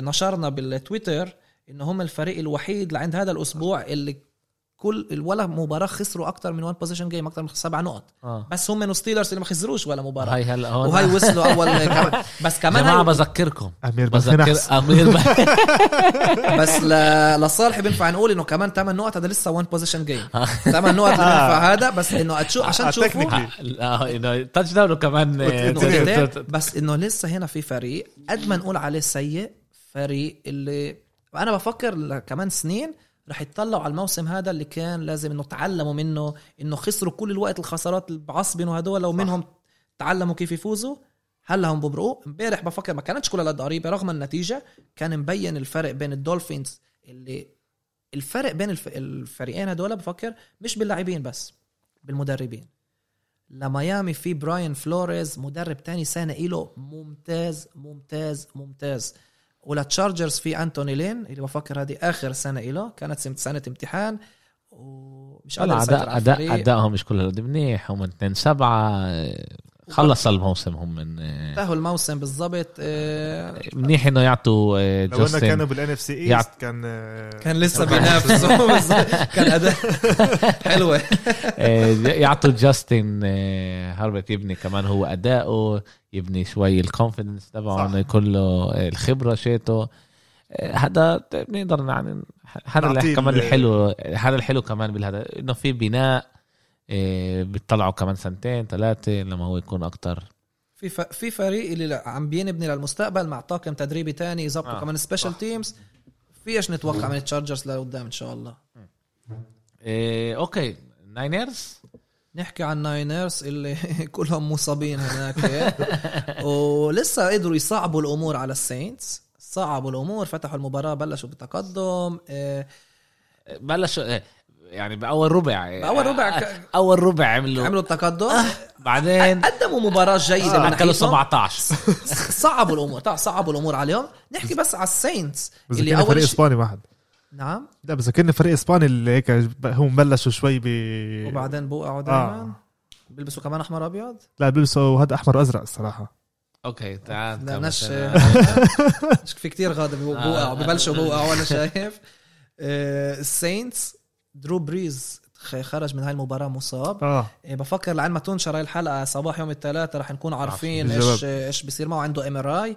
نشرنا بالتويتر انه هم الفريق الوحيد لعند هذا الأسبوع اللي كل ولا مباراة خسروا أكثر من one possession game أكثر من سبع نقط. آه. بس هم Steelers اللي ما خسروش ولا مباراة. هاي هلا هون. وهي وصلوا أول كمان بس كمان جماعة هاي بذكركم. أمير بذكر. أمير ب... بس ل- لصالح بينفع نقول إنه كمان 8 نقط هذا لسه one possession game 8 نقط بينفع هذا بس إنه أتشو عشان آه، تشوفوا. آه إنه touchdown آه، إنه ت- بس إنه لسه هنا في فريق قد ما نقول عليه سيء فريق اللي أنا بفكر كمان سنين رح يتطلعوا على الموسم هذا اللي كان لازم إنه تعلموا منه إنه خسروا كل الوقت الخسارات اللي بعصبنوا هدول ومنهم تعلموا كيف يفوزوا. هلا هم ببرقوا امبارح بفكر ما كانتش كلها قريبه رغم النتيجة كان مبين الفرق بين ال Dolphins اللي الفرق بين الف... الفريقين هدول بفكر مش باللاعبين بس بالمدربين. لميامي في براين فلوريز مدرب تاني سنة إله. ممتاز ممتاز ممتاز. ول Chargers في أنتوني لين اللي بفكر هذه آخر سنة إله. كانت سنة امتحان. ومش قادر اداء اداء. ادائهم مش كل قد منيح هم 2 7 خلص الموسم هم من انتهوا الموسم بالضبط. آه، منيح إنه يعطوا آه، لو إنه جاستن كانوا بال NFC East كان آه، كان لسه بينافسوا كان أداء حلوة. آه، يعطوا جاستن هاربرت يبني كمان هو أداؤه. يبني شوي ال confidence تبعه. إنه يكون له آه، الخبرة شيته آه، هذا بنقدر يعني هذا كمان ال- الحلو هذا الحلو كمان بالهذا إنه في بناء آه، بيطلعوا كمان سنتين ثلاثة لما هو يكون أكتر في ف... في فريق اللي عم بينبني للمستقبل مع طاقم تدريبي تاني يظبطوا آه. آه. كمان special teams في إيش نتوقع من ال Chargers لقدام إن شاء الله إيه okay Niners نحكي عن Niners اللي كلهم مصابين هناك ولسه قدروا يصعبوا الأمور على ال Saints. صعبوا الأمور فتحوا المباراة بلشوا بتقدم آه، بلشوا آه، يعني بأول ربع بأول ربع ك- آه، أول ربع عملوا عملوا التقدم. بعدين قدموا مباراة جيدة من اكلوا ناحيتهم. 17 صعبوا الأمور صعبوا الأمور عليهم. نحكي بس على ال Saints اللي فريق أول شيء إسباني واحد. نعم. لا بذكرني فريق إسباني اللي هيك هم بلشوا شوي ب وبعدين بوقعوا آه. دائما بيلبسوا كمان أحمر أبيض؟ لا بيلبسوا هذا أحمر وازرق الصراحة. okay تعال لا نش. مش في كتير غاضب آه. بوقعوا ببلشوا بوقعوا وأنا شايف. آه، ال Saints درو بريز خ- خرج من هاي المباراة مصاب. آه. إيه، بفكر لعند ما تنشر هاي الحلقة صباح يوم الثلاثاء رح نكون عارفين. إيش إيش بصير معه. عنده MRI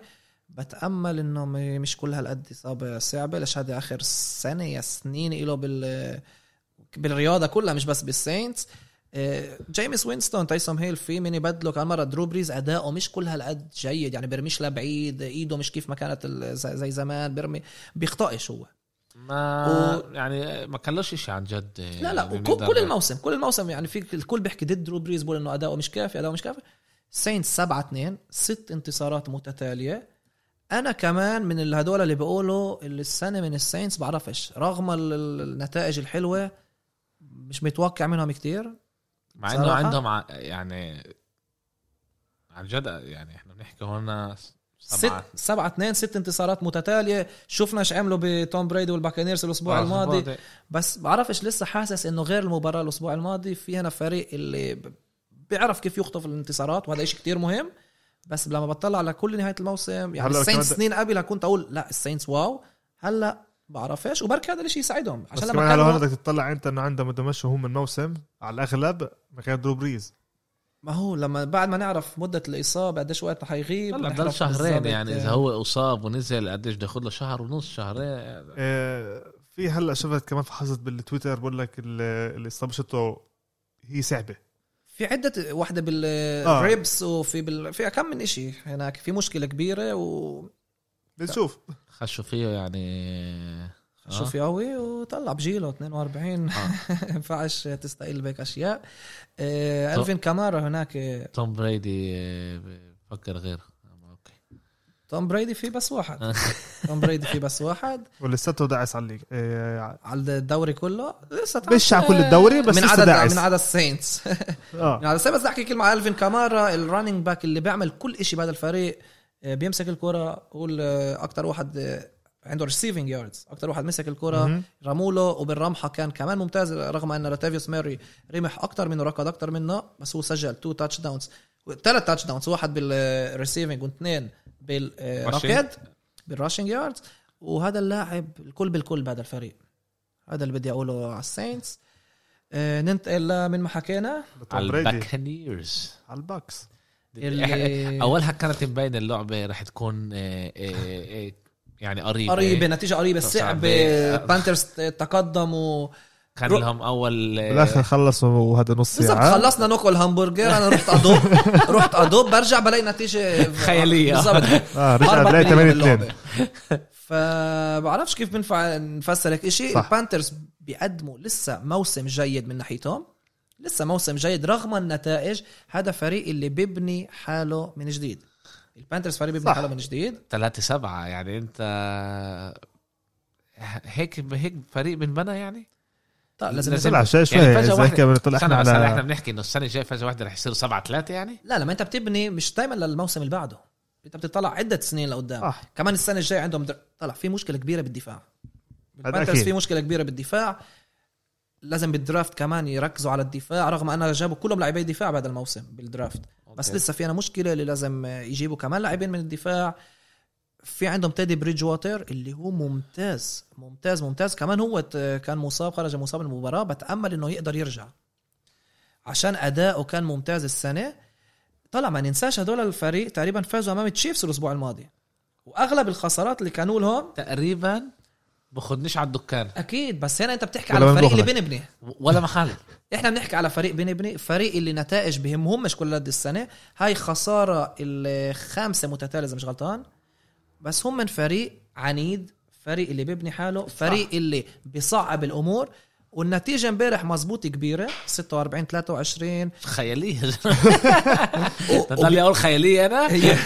بتأمل إنه مش كل هالقد إصابة صعبة ليش هذا آخر سنة يا سنين له بال بالرياضة كلها مش بس بال Saints جيمس وينستون تايسوم هيل في من يبدله كان مره درو بريز أداؤه مش كل هالقد جيد. يعني بيرميش لبعيد إيده مش كيف ما كانت زي زمان بيرمي بيخطئش هو. ما يعني ما كلوش شيء عن جد. لا لا كل الموسم كل الموسم يعني في الكل بيحكي ضد درو بريز بقول إنه أداؤه مش كافي أداؤه مش كافي. Saints 7 2 ست انتصارات متتالية. أنا كمان من اللي هدول اللي بيقولوا اللي السنة من ال Saints بعرفش رغم ال- ال- النتائج الحلوة مش متوقع منهم كتير. مع إنه؟ عندهم ع- يعني عن جد يعني إحنا بنحكي هون ست سبعة سبعة اثنين ست انتصارات متتالية. شفنا إيش عملوا بتوم بريدي وال Buccaneers الأسبوع الماضي. بس بعرفش لسه حاسس إنه غير المباراة الأسبوع الماضي في هنا فريق اللي بيعرف كيف يخطف الانتصارات وهذا شيء كتير مهم. بس لما بطلع على كل نهاية الموسم يعني ال Saints سنين قبلها كنت أقول لا ال Saints wow. هلا بعرفش وبركي هذا الشيء يساعدهم بس عشان لما كمان هلا هون كانوا بدك تطلع أنت إنه عندهم بده يمشوا هم الموسم على الأغلب مكان درو بريز ما هو لما بعد ما نعرف مدة الإصابة قديش وقت حيغيب هلا ضل شهرين يعني إذا هو إصاب ونزل قديش بده ياخذ له شهر ونص شهرين. آه، في هلا شفت كمان فحصت بالتويتر بقول لك ال- الإصابة شته هي صعبة. في عدة واحدة آه. بال ribs وفي بال... في كم من إشي هناك. في مشكلة كبيرة و بنشوف. خشوا فيه يعني. شوف آه. قوي وطلع بجيله 42 آه. ما ينفعش تستقل بهيك أشياء. آه، ألفين كامارا هناك. آه، توم بريدي آه، بفكر غير آه، أوكي توم بريدي في بس واحد. توم بريدي في بس واحد. ولساته داعس على ال league آه، على الدوري كله. لسه مش على كل الدوري بس من عدد داعس. من عدد ال Saints آه. يعني بس بدي أحكي كلمة على الفين كامارا ال running back اللي بيعمل كل إشي بهذا الفريق آه، بيمسك الكرة قول أكثر واحد آه، عنده receiving yards أكثر واحد مسك الكرة مهم. رموا له وبالرمحة كان كمان ممتاز رغم أن لاتافيوس ماري رمح أكثر منه ركض أكثر منه بس هو سجل two touchdowns ثلاث touchdowns واحد بال receiving واثنين بالركض بال rushing yards وهذا اللاعب الكل بالكل بهذا الفريق. هذا اللي بدي أقوله على ال Saints. آه، ننتقل من ما حكينا. على ال Buccaneers على ال Bucs اللي اولها كانت مبين اللعبة رح تكون آه، آه، يعني قريبة. قريبة نتيجة قريبة. صعبه Panthers تقدموا كان رو- لهم أول بالآخر خلصوا وهذا نص بالضبط ساعة. خلصنا ناكل همبرجر أنا رحت أدوب رحت أدوب برجع بلاقي نتيجة خيالية. بالضبط. آه رجع بلاقي بالمية 8 باللعبة. 2 فبعرفش كيف بنفع نفسر هيك شيء. ال Panthers بيقدموا لسه موسم جيد من ناحيتهم. لسه موسم جيد رغم النتائج. هذا فريق اللي بيبني حاله من جديد. ال Panthers فريق بيبني صح. حاله من جديد. ثلاثة سبعة يعني أنت هيك هيك فريق بنبنى يعني؟ طيب لازم طلع شوي شوي يعني فجأة واحدة- استنى إحنا بس هلا إحنا على بنحكي إنه السنة الجاية فجأة واحدة رح يصيروا سبعة ثلاثة يعني؟ لا لما أنت بتبني مش دائما للموسم اللي بعده. أنت بتطلع عدة سنين لقدام. صح كمان السنة الجاية عندهم dra... طلع في مشكلة كبيرة بالدفاع. ال Panthers أكيد. في مشكلة كبيرة بالدفاع. لازم بال draft كمان يركزوا على الدفاع رغم أنه جابوا كلهم لاعبي دفاع بهذا الموسم بال draft. بس okay. لسه في أنا مشكلة اللي لازم يجيبوا كمان لاعبين من الدفاع. في عندهم تيدي بريدج ووتر اللي هو ممتاز ممتاز ممتاز. كمان هو كان مصاب خرج مصاب من المباراة بتأمل إنه يقدر يرجع عشان أداؤه كان ممتاز السنة. طلع ما ننساش هدول الفريق تقريبا فازوا أمام تشيفز الأسبوع الماضي. وأغلب الخسارات اللي كانوا لهم تقريبا باخدنيش على الدكان. أكيد بس هنا أنت بتحكي على من الفريق اللي. بنبني. ولا محل إحنا بنحكي على فريق بنبني فريق اللي نتائج بهمهمش كل قد السنة. هاي خسارة الخامسة متتالية إذا مش غلطان. بس هم من فريق عنيد فريق اللي بيبني حاله فريق اللي بيصعب الأمور. والنتيجة امبارح مزبوط كبيرة 46 23 خيالية. تضل أقول خيالية أنا؟ هي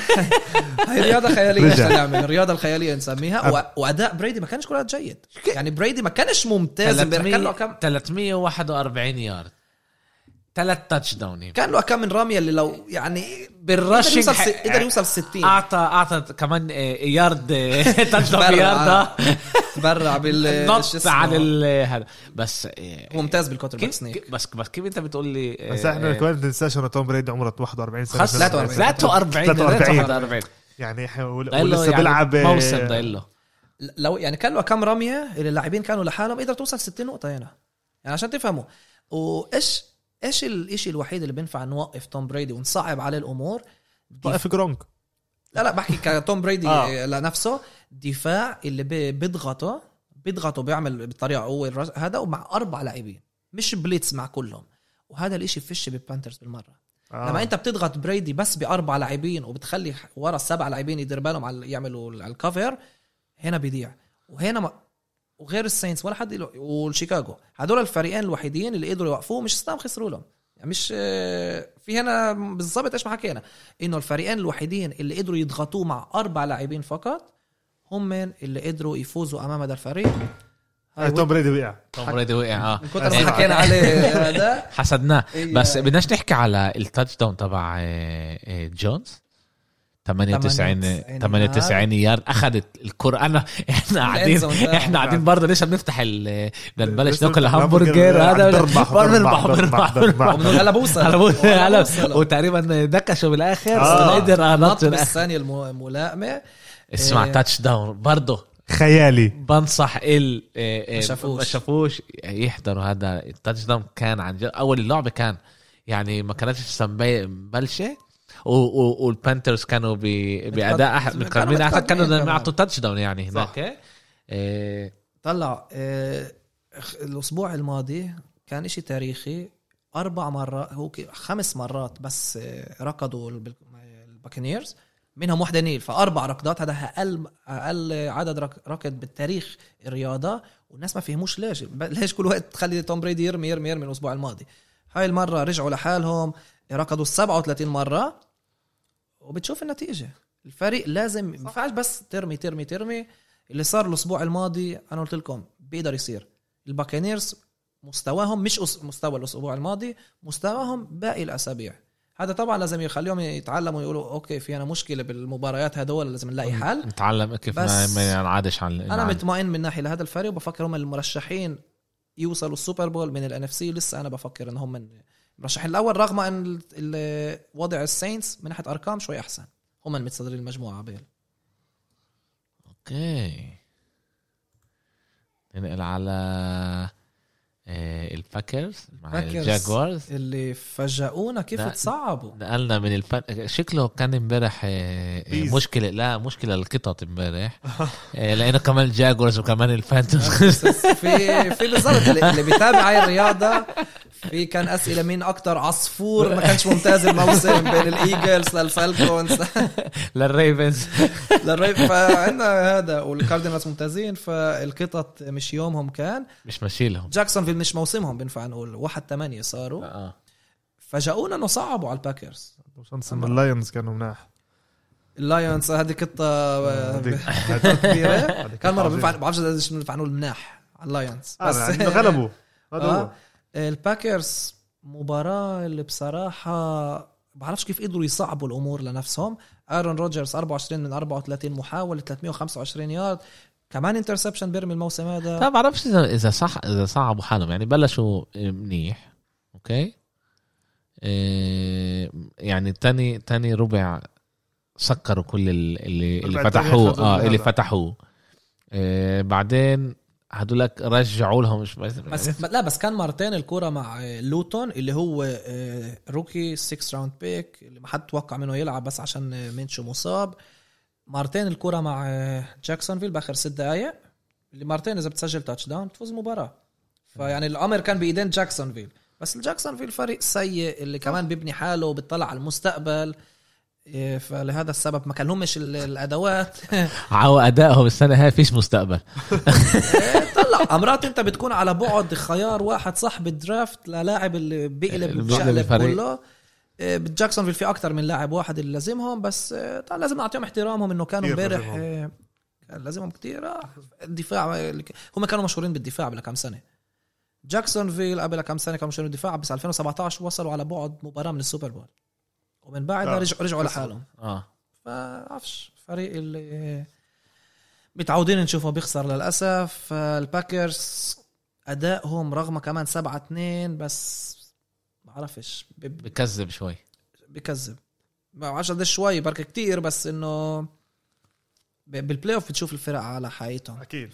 هي رياضة خيالية إيش. نعمل الرياضه الخيالية نسميها. و... وأداء بريدي ما كانش كل هاد جيد يعني بريدي ما كانش ممتاز امبارح. كان له كم؟ 341 يارد. ثلاث touchdown. كان له كم من رمية اللي لو يعني بال rushing قدر يوصل س... ح- قدر يوصل 60 اعطى أعطى كمان آه، يارد آه، تاتش. يارد تبرع. بال ال- هذا. بس هو ممتاز بال quarterback sneak كيف- بس بس كيف أنت بتقول لي بس إحنا آه، كمان ما ننساش انه توم بريدي عمره 41 سنة. خلص 43. 43 43. 43 يعني له ولسه يعني بيلعب موسم ضايل له. لو يعني كان له كم رمية اللي اللاعبين كانوا لحالهم قدر توصل 60 نقطة هنا. يعني عشان تفهموا. وإيش إيش الشيء الوحيد اللي بينفع نوقف توم بريدي ونصعب عليه الأمور؟ وقف جرونك. لا لا بحكي كتوم بريدي آه. لنفسه. دفاع اللي بي- بيضغطه بيضغطه بيعمل بطريقة قوه ال rush- هذا ومع أربع لاعبين مش blitz مع كلهم. وهذا الإشي فيش بال Panthers بالمرة. آه. لما أنت بتضغط بريدي بس بأربع لاعبين وبتخلي ورا السبع لاعبين يدير بالهم على يعملوا على ال cover هنا بيضيع. وهنا ما وغير ال Saints ولا حد له والشيكاغو. هدول الفريقين الوحيدين اللي قدروا يوقفوه مش ستام خسروا لهم. يعني مش آه، في هنا بالضبط إيش ما حكينا. إنه الفريقين الوحيدين اللي قدروا يضغطوه مع أربع لاعبين فقط هم من اللي قدروا يفوزوا أمام هذا الفريق. هاي توم بريدي وقع. توم بريدي وقع آه. من كتر ما حكينا عليه هذا. حسدناه. هي- بس بدناش نحكي على ال touchdown تبع آه، آه، جونز 98 98 98 يارد أخذت الكرة انا إحنا قاعدين. إحنا قاعدين برضه لسه بنفتح ال بنبلش ناكل همبرجر هذا بربح، بربح بربح، بربح بربح. بربح وبنقول هلا. وتقريبا دكشوا بالآخر آه. آه. قدر نط انط بالثانية الملائمة اسمع. تاتش داون برضه خيالي بنصح ال إيه، ما شافوش. ما شافوش يحضروا هذا التاتش داون كان عن جد أول اللعبة كان يعني ما كانتش مبلشة والبانترز كانوا بأداء احد متقدمين. احسن كانوا. يعطوا تاتش داون يعني. هناك. إيه، طلع آه، الأسبوع الماضي كان إشي تاريخي. أربع مرات هو خمس مرات بس آه، ركضوا الب- ال Buccaneers. منهم واحدة kneel. فأربع ركضات. هذا أقل أقل عدد رك- ركض بالتاريخ الرياضة. والناس ما فهموش ليش. ليش كل وقت تخلي توم بريدي يرمي يرمي يرمي الأسبوع الماضي. هاي المرة رجعوا لحالهم. ركضوا 37 مرة. وبتشوف النتيجة. الفريق لازم ما ينفعش بس ترمي ترمي ترمي. اللي صار الأسبوع الماضي أنا قلت لكم بيقدر يصير. ال Buccaneers مستواهم مش مستوى الأسبوع الماضي مستواهم باقي الأسابيع. هذا طبعا لازم يخليهم يتعلموا يقولوا okay في أنا مشكلة بالمباريات هدول لازم نلاقي حل. نتعلم كيف ما ينعادش عن أنا مطمئن من ناحية لهذا الفريق وبفكر هم المرشحين يوصلوا ال Super Bowl من ال NFC لسه أنا بفكر إنهم من المرشحين الأول رغم أن وضع الساينتس من ناحية أرقام شوي أحسن هم المتصدرين المجموعة بيل أوكي ننقل على إيه، الباكرز مع. الجاكورز اللي فاجئونا كيف. تصعبوا نقلنا من الفن شكله كان امبارح آه، آه،. مشكلة لا مشكلة القطط امبارح آه، لأنه كمان الجاكورز وكمان الفانتومز في في بالضبط اللي, اللي بيتابع هاي الرياضه في كان أسئلة مين أكتر عصفور؟ ما كانش ممتاز الموسم بين ال Eagles لل Falcons. لل Ravens. لل Rav فعندنا هذا وال Cardinals ممتازين فالقطط مش يومهم كان. مش ماشي لهم جاكسونفيل مش موسمهم بينفع نقول. واحد ثمانية صاروا. آه. فاجئونا إنه صعبوا على ال Packers ال Lions كانوا مناح. ال Lions هذه قطة كبيرة. كان مرة. بينفع بعرفش إيش بينفع نقول مناح. على ال Lions آه، يعني إنه غلبوا. هذا هو آه. الباكرز مباراة اللي بصراحة بعرفش كيف قدروا يصعبوا الأمور لنفسهم. Aaron Rodgers 24 من 34 محاولة 325 يارد كمان interception بيرمي الموسم هذا. لا بعرفش اذا إذا صح إذا صعبوا حالهم يعني بلشوا منيح أوكي؟ إيه، يعني تاني تاني ربع سكروا كل ال- اللي اللي فتحوه. آه اللي. فتحوه. إيه، بعدين هدولك رجعوا لهم مش بس بس لا بس كان مرتين الكرة مع آه، Luton اللي هو آه، rookie 6 round pick اللي ما حد توقع منه يلعب بس عشان آه، مينشو مصاب. مرتين الكرة مع جاكسونفيل بآخر ست دقائق اللي مرتين إذا بتسجل touchdown بتفوز المباراة فيعني الأمر كان بإيدين جاكسونفيل. بس الجاكسونفيل فريق سيء اللي كمان بيبني حاله وبيطلع على المستقبل. فلهذا السبب ما كان لهمش ال- الأدوات. عأدائهم السنة هاي فيش مستقبل. إيه، طلع. امرات أنت بتكون على بعد خيار واحد صح بال draft للاعب اللي بيقلب بشقلب الفريق. كله. إيه، بجاكسونفيل في أكتر من لاعب واحد اللي لازمهم بس إيه، لازم نعطيهم احترامهم إنه كانوا امبارح لازمهم. إيه، كتير. آه، الدفاع هم كانوا مشهورين بالدفاع قبل كم سنة. جاكسونفيل قبل كم سنة كانوا مشهورين بالدفاع بس 2017 وصلوا على بعد مباراة من ال Super Bowl. ومن بعدها آه. رجعوا رجعوا لحالهم. آه. فعفش فريق اللي متعودين نشوفه بيخسر للأسف. الباكرز أدائهم رغم كمان 7 2 بس ما بعرفش بكذب شوي. بكذب. ما بعرفش قديش شوي بركة كتير بس إنه بال playoff بتشوف الفرق على حقيقتهم. أكيد.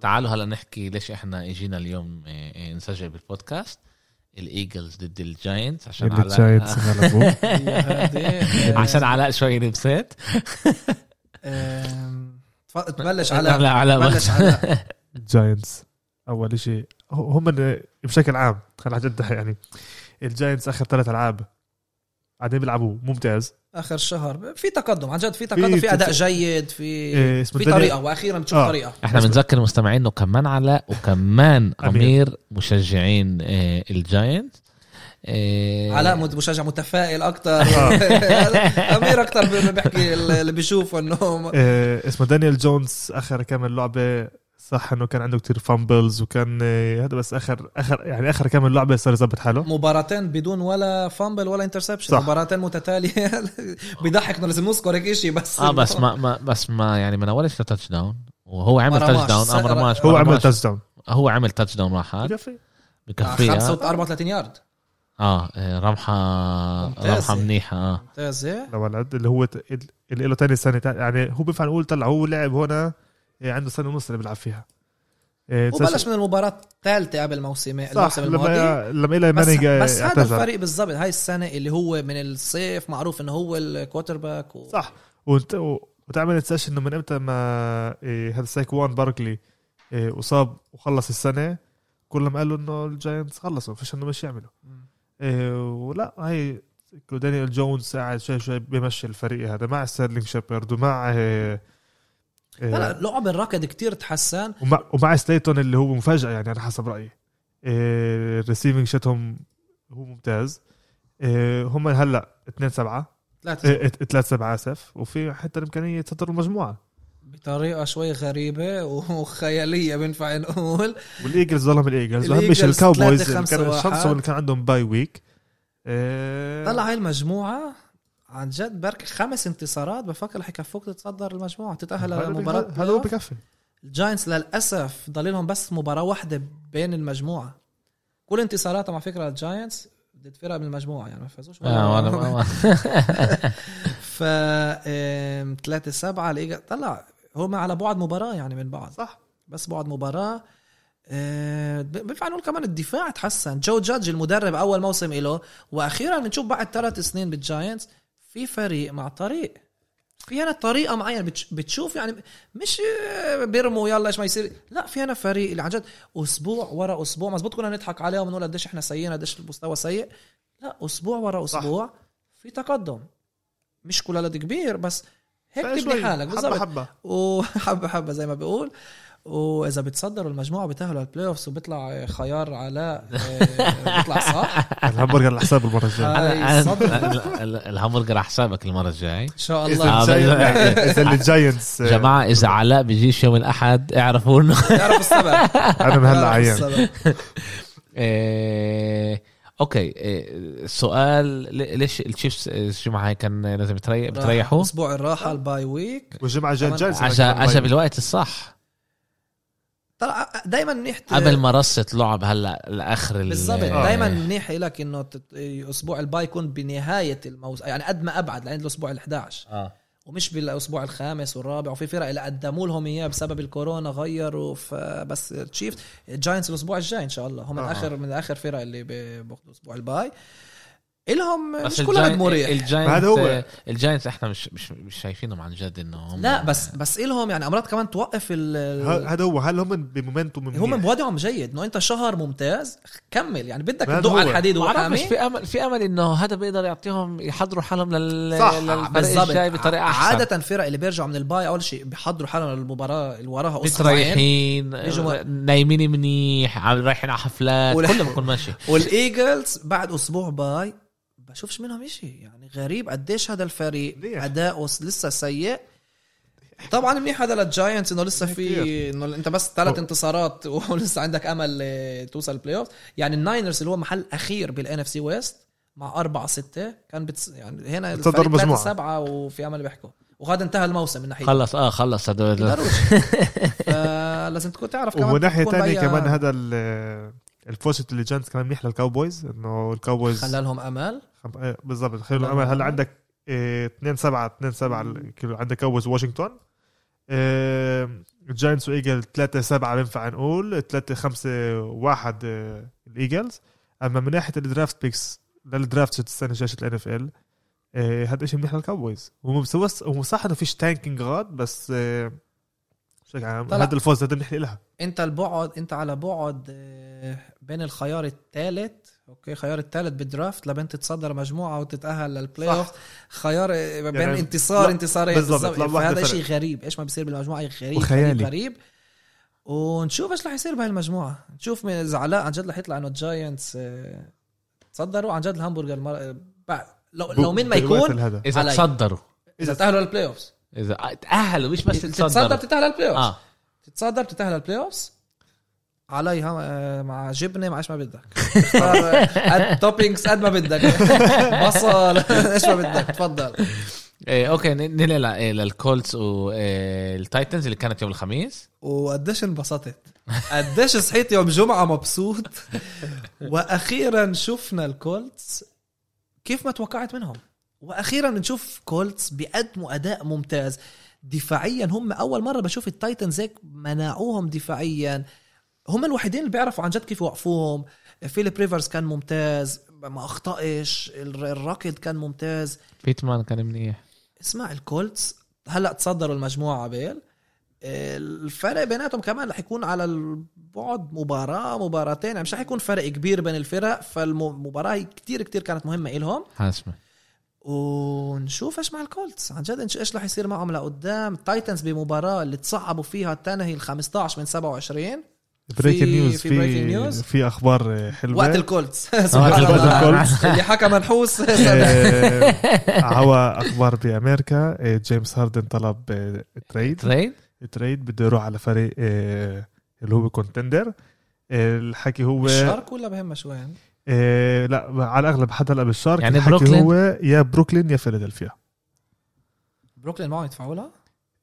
تعالوا هلا نحكي ليش إحنا إجينا اليوم إيه، إيه، نسجل بالبودكاست. الإيجلز ضد الجاينتس عشان هذه. عشان علاء شوي تف- تبلش علاء. تبلش على الجاينتس أول شيء هم بشكل عام خلينا جد يعني. الجاينتس آخر ثلاث ألعاب. قاعدين بيلعبوا. ممتاز. آخر شهر. في تقدم عن جد في تقدم في أداء جيد في إيه، في طريقة وأخيرا بتشوف آه. طريقة. إحنا بنذكر المستمعين انه كمان علاء وكمان أمير. أمير مشجعين آه، الجاينتس. آه، علاء مشجع متفائل أكثر آه. أمير أكثر بيحكي اللي بيشوفه إنه آه، اسمه دانيال جونز آخر كم لعبة. صح انه كان عنده كتير fumbles وكان آه، هذا بس آخر آخر يعني آخر كم لعبة صار يظبط حاله. مباراتين بدون ولا fumble ولا interception صح. مباراتين متتالية. بيضحك إنه لازم نذكر هيك شيء بس آه بس ما, ما بس ما يعني ما نولش ل touchdown وهو عمل. touchdown آه ما هو عمل. touchdown هو عمل touchdown واحد بكفي بكفيها 34 يارد آه آه، رمحة ممتازة. رمحة منيحة آه. ممتازة. لولد اللي هو اللي له تاني سنة يعني هو بينفع نقول طلع هو لعب هنا عنده سنة ونص اللي بيلعب فيها. إيه، وبلش من المباراة الثالثة قبل موسم صح الموسم الماضي. لما إلى بس, بس هذا الفريق بالضبط هاي السنة اللي هو من الصيف معروف إنه هو ال quarterback و... صح. وت- و- وتعمل تنساش إنه من إمتى ما إيه هذا سايكوان باركلي إيه انصاب وخلص السنة كلهم قالوا إنه الجاينتس خلصوا فيش إنه مش يعملوا. إيه ولا هي دانيال جونز قاعد شوي شوي بيمشي الفريق هذا مع ستيرلينج شيبرد ومع إيه إيه لا لا لعب الركض كتير تحسن. ومع, ومع سليتون اللي هو مفاجأة يعني على حسب رأيي. إيه ال receiving شتهم هو ممتاز. إيه هم هلأ 2 7 ثلاثة 3 7 آسف. وفي حتى الإمكانية يتصدروا المجموعة. بطريقة شوي غريبة وخيالية بينفع نقول. والإيجلز ظلهم الإيجلز. الإيجلز شيء الكاوبويز. كان. شانسهم اللي كان عندهم باي ويك إيه. طلع هاي المجموعة. عن جد برك خمس انتصارات بفكر رح يكفوك تتصدر المجموعة تتأهل لمباراة هذا هو بكفي الجاينتس للأسف ضل لهم بس مباراة واحدة بين المجموعة. كل انتصاراتهم على فكرة الجاينتس ضد فرق من المجموعة يعني ما فازوش ولا آه، ف 3 7 الايجلز طلع هم على بعد مباراة يعني من بعض. صح. بس بعد مباراة آه، بينفع نقول كمان الدفاع تحسن. جو جادج المدرب أول موسم له وأخيرا بنشوف بعد ثلاث سنين بالجاينتس في فريق مع طريق. في هنا طريقة معينة بتش- بتشوف يعني مش آه، بيرموا يلا إيش ما يصير. لا في هنا فريق اللي عن جد أسبوع ورا أسبوع. مزبوط كنا نضحك عليهم ونقول قديش إحنا سيئين قديش المستوى سيء. لا أسبوع ورا صح. أسبوع في تقدم. مش كل هذا كبير بس هيك تبني حالك. حبة بالضبط. حبة. وحبه حبة زي ما بيقول. وإذا بتصدروا المجموعة بتاهلوا ال playoffs وبيطلع خيار علاء آه، بيطلع صح؟ الهمبرجر على حساب المرة الجاية. الهمبرجر على حسابك المرة الجاية. إن شاء الله. آه، إذا الجاينتس جماعة إذا علاء بيجيش يوم الأحد اعرفوا انه تعرف السبب. أنا من هلا عيان. إيه، أوكي إيه، سؤال لي- ليش التشيفز الجمعه هاي كان لازم يتريح بتريحوا؟ أسبوع الراحة ال bye week. والجمعة الجايه كمان الجاينتس عشان عشان بالوقت الصح. طلع دائما منيح قبل ما رصة لعب هلا لآخر ال- بالضبط. آه. دائما منيح لك إنه تت- أسبوع ال bye يكون بنهاية الموسم يعني قد ما أبعد لعند الأسبوع ال 11 آه. ومش بالأسبوع الخامس والرابع. وفي فرق اللي قدموا لهم إياه بسبب الكورونا غيروا فبس تشيف الجاينتس الأسبوع الجاي إن شاء الله. هم من آه. اخر من اخر فرق اللي بي- بياخذوا أسبوع ال bye. إلهم مش كل مريح. الجاينتس هذا هو. الجاينت إحنا مش مش مش شايفينهم عن جد إنه هم لا بس بس إلهم يعني أمرات كمان توقف ال هذا هو. هل هم ب momentum هم؟ بوضعهم جيد. إنه أنت شهر ممتاز كمل. يعني بدك تدق. على الحديد وحامي في امل في أمل إنه هذا بيقدر يعطيهم يحضروا حالهم لل صح، للفريق بالضبط. الجاي بطريقة أحسن. عادة الفرق اللي بيرجعوا من ال bye أول شيء بيحضروا حالهم للمباراة اللي وراها بيجوا- نايمين منيح رايحين على حفلات ولا- كله بكون ماشي. والإيجلز بعد أسبوع bye بشوفش منهم إشي. يعني غريب قديش هذا الفريق. أداؤه لسه سيء. طبعا منيح هذا للجاينتس إنه لسه في. إنه أنت بس ثلاث انتصارات ولسه عندك أمل آه، توصل ال playoff يعني الناينرز اللي هو محل أخير بال NFC West مع أربعة ستة كان بتس... يعني هنا الفريق المجموعة. سبعة وفي امل بيحكوا. وهذا انتهى الموسم من ناحية خلص آه خلص. هدول فلازم تكون تعرف كمان ومن ثانية بيا- كمان هذا ال- الفوز الجاينتس كمان منيح للكاوبويز إنه الكاوبويز خلى لهم أمل. بالضبط. خلوا لا، أمل لا. هلا عندك 2 7 2 7 عندك كاوبويز واشنطن. إيه، الجاينتس وإيجلز 3 7 بينفع نقول 3 5 1 الإيجلز. أما من ناحية ال draft picks لل draft السنة شاشه ال NFL هذا شيء منيح للكاوبويز هو صح إنه فيش تانكينج غاد بس شو عم- طلع. هذا الفوز هذا منيح لها. أنت البعد أنت على بعد آه، بين الخيار الثالث أوكي خيار الثالث بالدرافت لبين تتصدر مجموعة وتتأهل للبلاي صح. اوف خيار آه، بين يعني انتصار انتصارين بالضبط، فهذا فرق. شيء غريب. إيش ما بيصير بالمجموعة؟ غريب غريب وخيالي. غريب. ونشوف إيش رح يصير بهاي المجموعة. نشوف من اذا علاء عن جد رح يطلع إنه الجاينتس آه، تصدروا. عن جد الهامبرغر مر... بعد لو لو مين ما يكون هذا إذا علي. تصدروا. إذا تأهلوا لل playoff إذا تأهلوا مش بس تتصدر تصدروا. بتتاهل لل playoff آه. تتصدر بتتاهل ال playoffs عليها آه، مع جبنة مع إيش ما بدك. اختار آه، toppings قد ما بدك. بصل إيش ما بدك. تفضل. إيه okay ن- ننقل إيه للكولتس والتايتنز اللي كانت يوم الخميس. وقديش انبسطت. قديش صحيت يوم جمعة مبسوط. وأخيرا شفنا الكولتس كيف ما توقعت منهم. وأخيرا بنشوف كولتس بيقدموا أداء ممتاز. دفاعيا هم أول مرة بشوف التايتنز هيك منعوهم دفاعيا. هم الوحيدين اللي بيعرفوا عن جد كيف يوقفوهم. فيليب ريفرز كان ممتاز ما أخطأش. الر- الراكد كان ممتاز. بيتمان كان منيح. اسمع الكولتس هلأ تصدروا المجموعة عبيل. الفرق بيناتهم كمان رح يكون على البعد مباراة مباراتين. يعني مش رح يكون فرق كبير بين الفرق فالمباراة كتير كتير كانت مهمة إلهم. حاسمة. ونشوف إيش مع الكولتس. عن جد إيش رح يصير معهم لقدام. التايتنز بمباراة اللي تصعبوا فيها تنهي ال 15 من 27 بريكنج في- نيوز في في أخبار حلوة وقت الكولتس. وقت سبحان الله. الكولتس. اللي حكى منحوس. آه، هو أخبار بأمريكا. آه، جيمس هاردن طلب آه، تريد تريد تريد بده يروح على فريق آه، اللي هو كونتندر آه، الحكي هو الشرق ولا بهمها شوي يعني؟ آه، لا على الأغلب حتى هلا بالشارك. يعني الحكي بروكلين؟ هو يا بروكلين يا فيلادلفيا. بروكلين معهم يدفعوا لها؟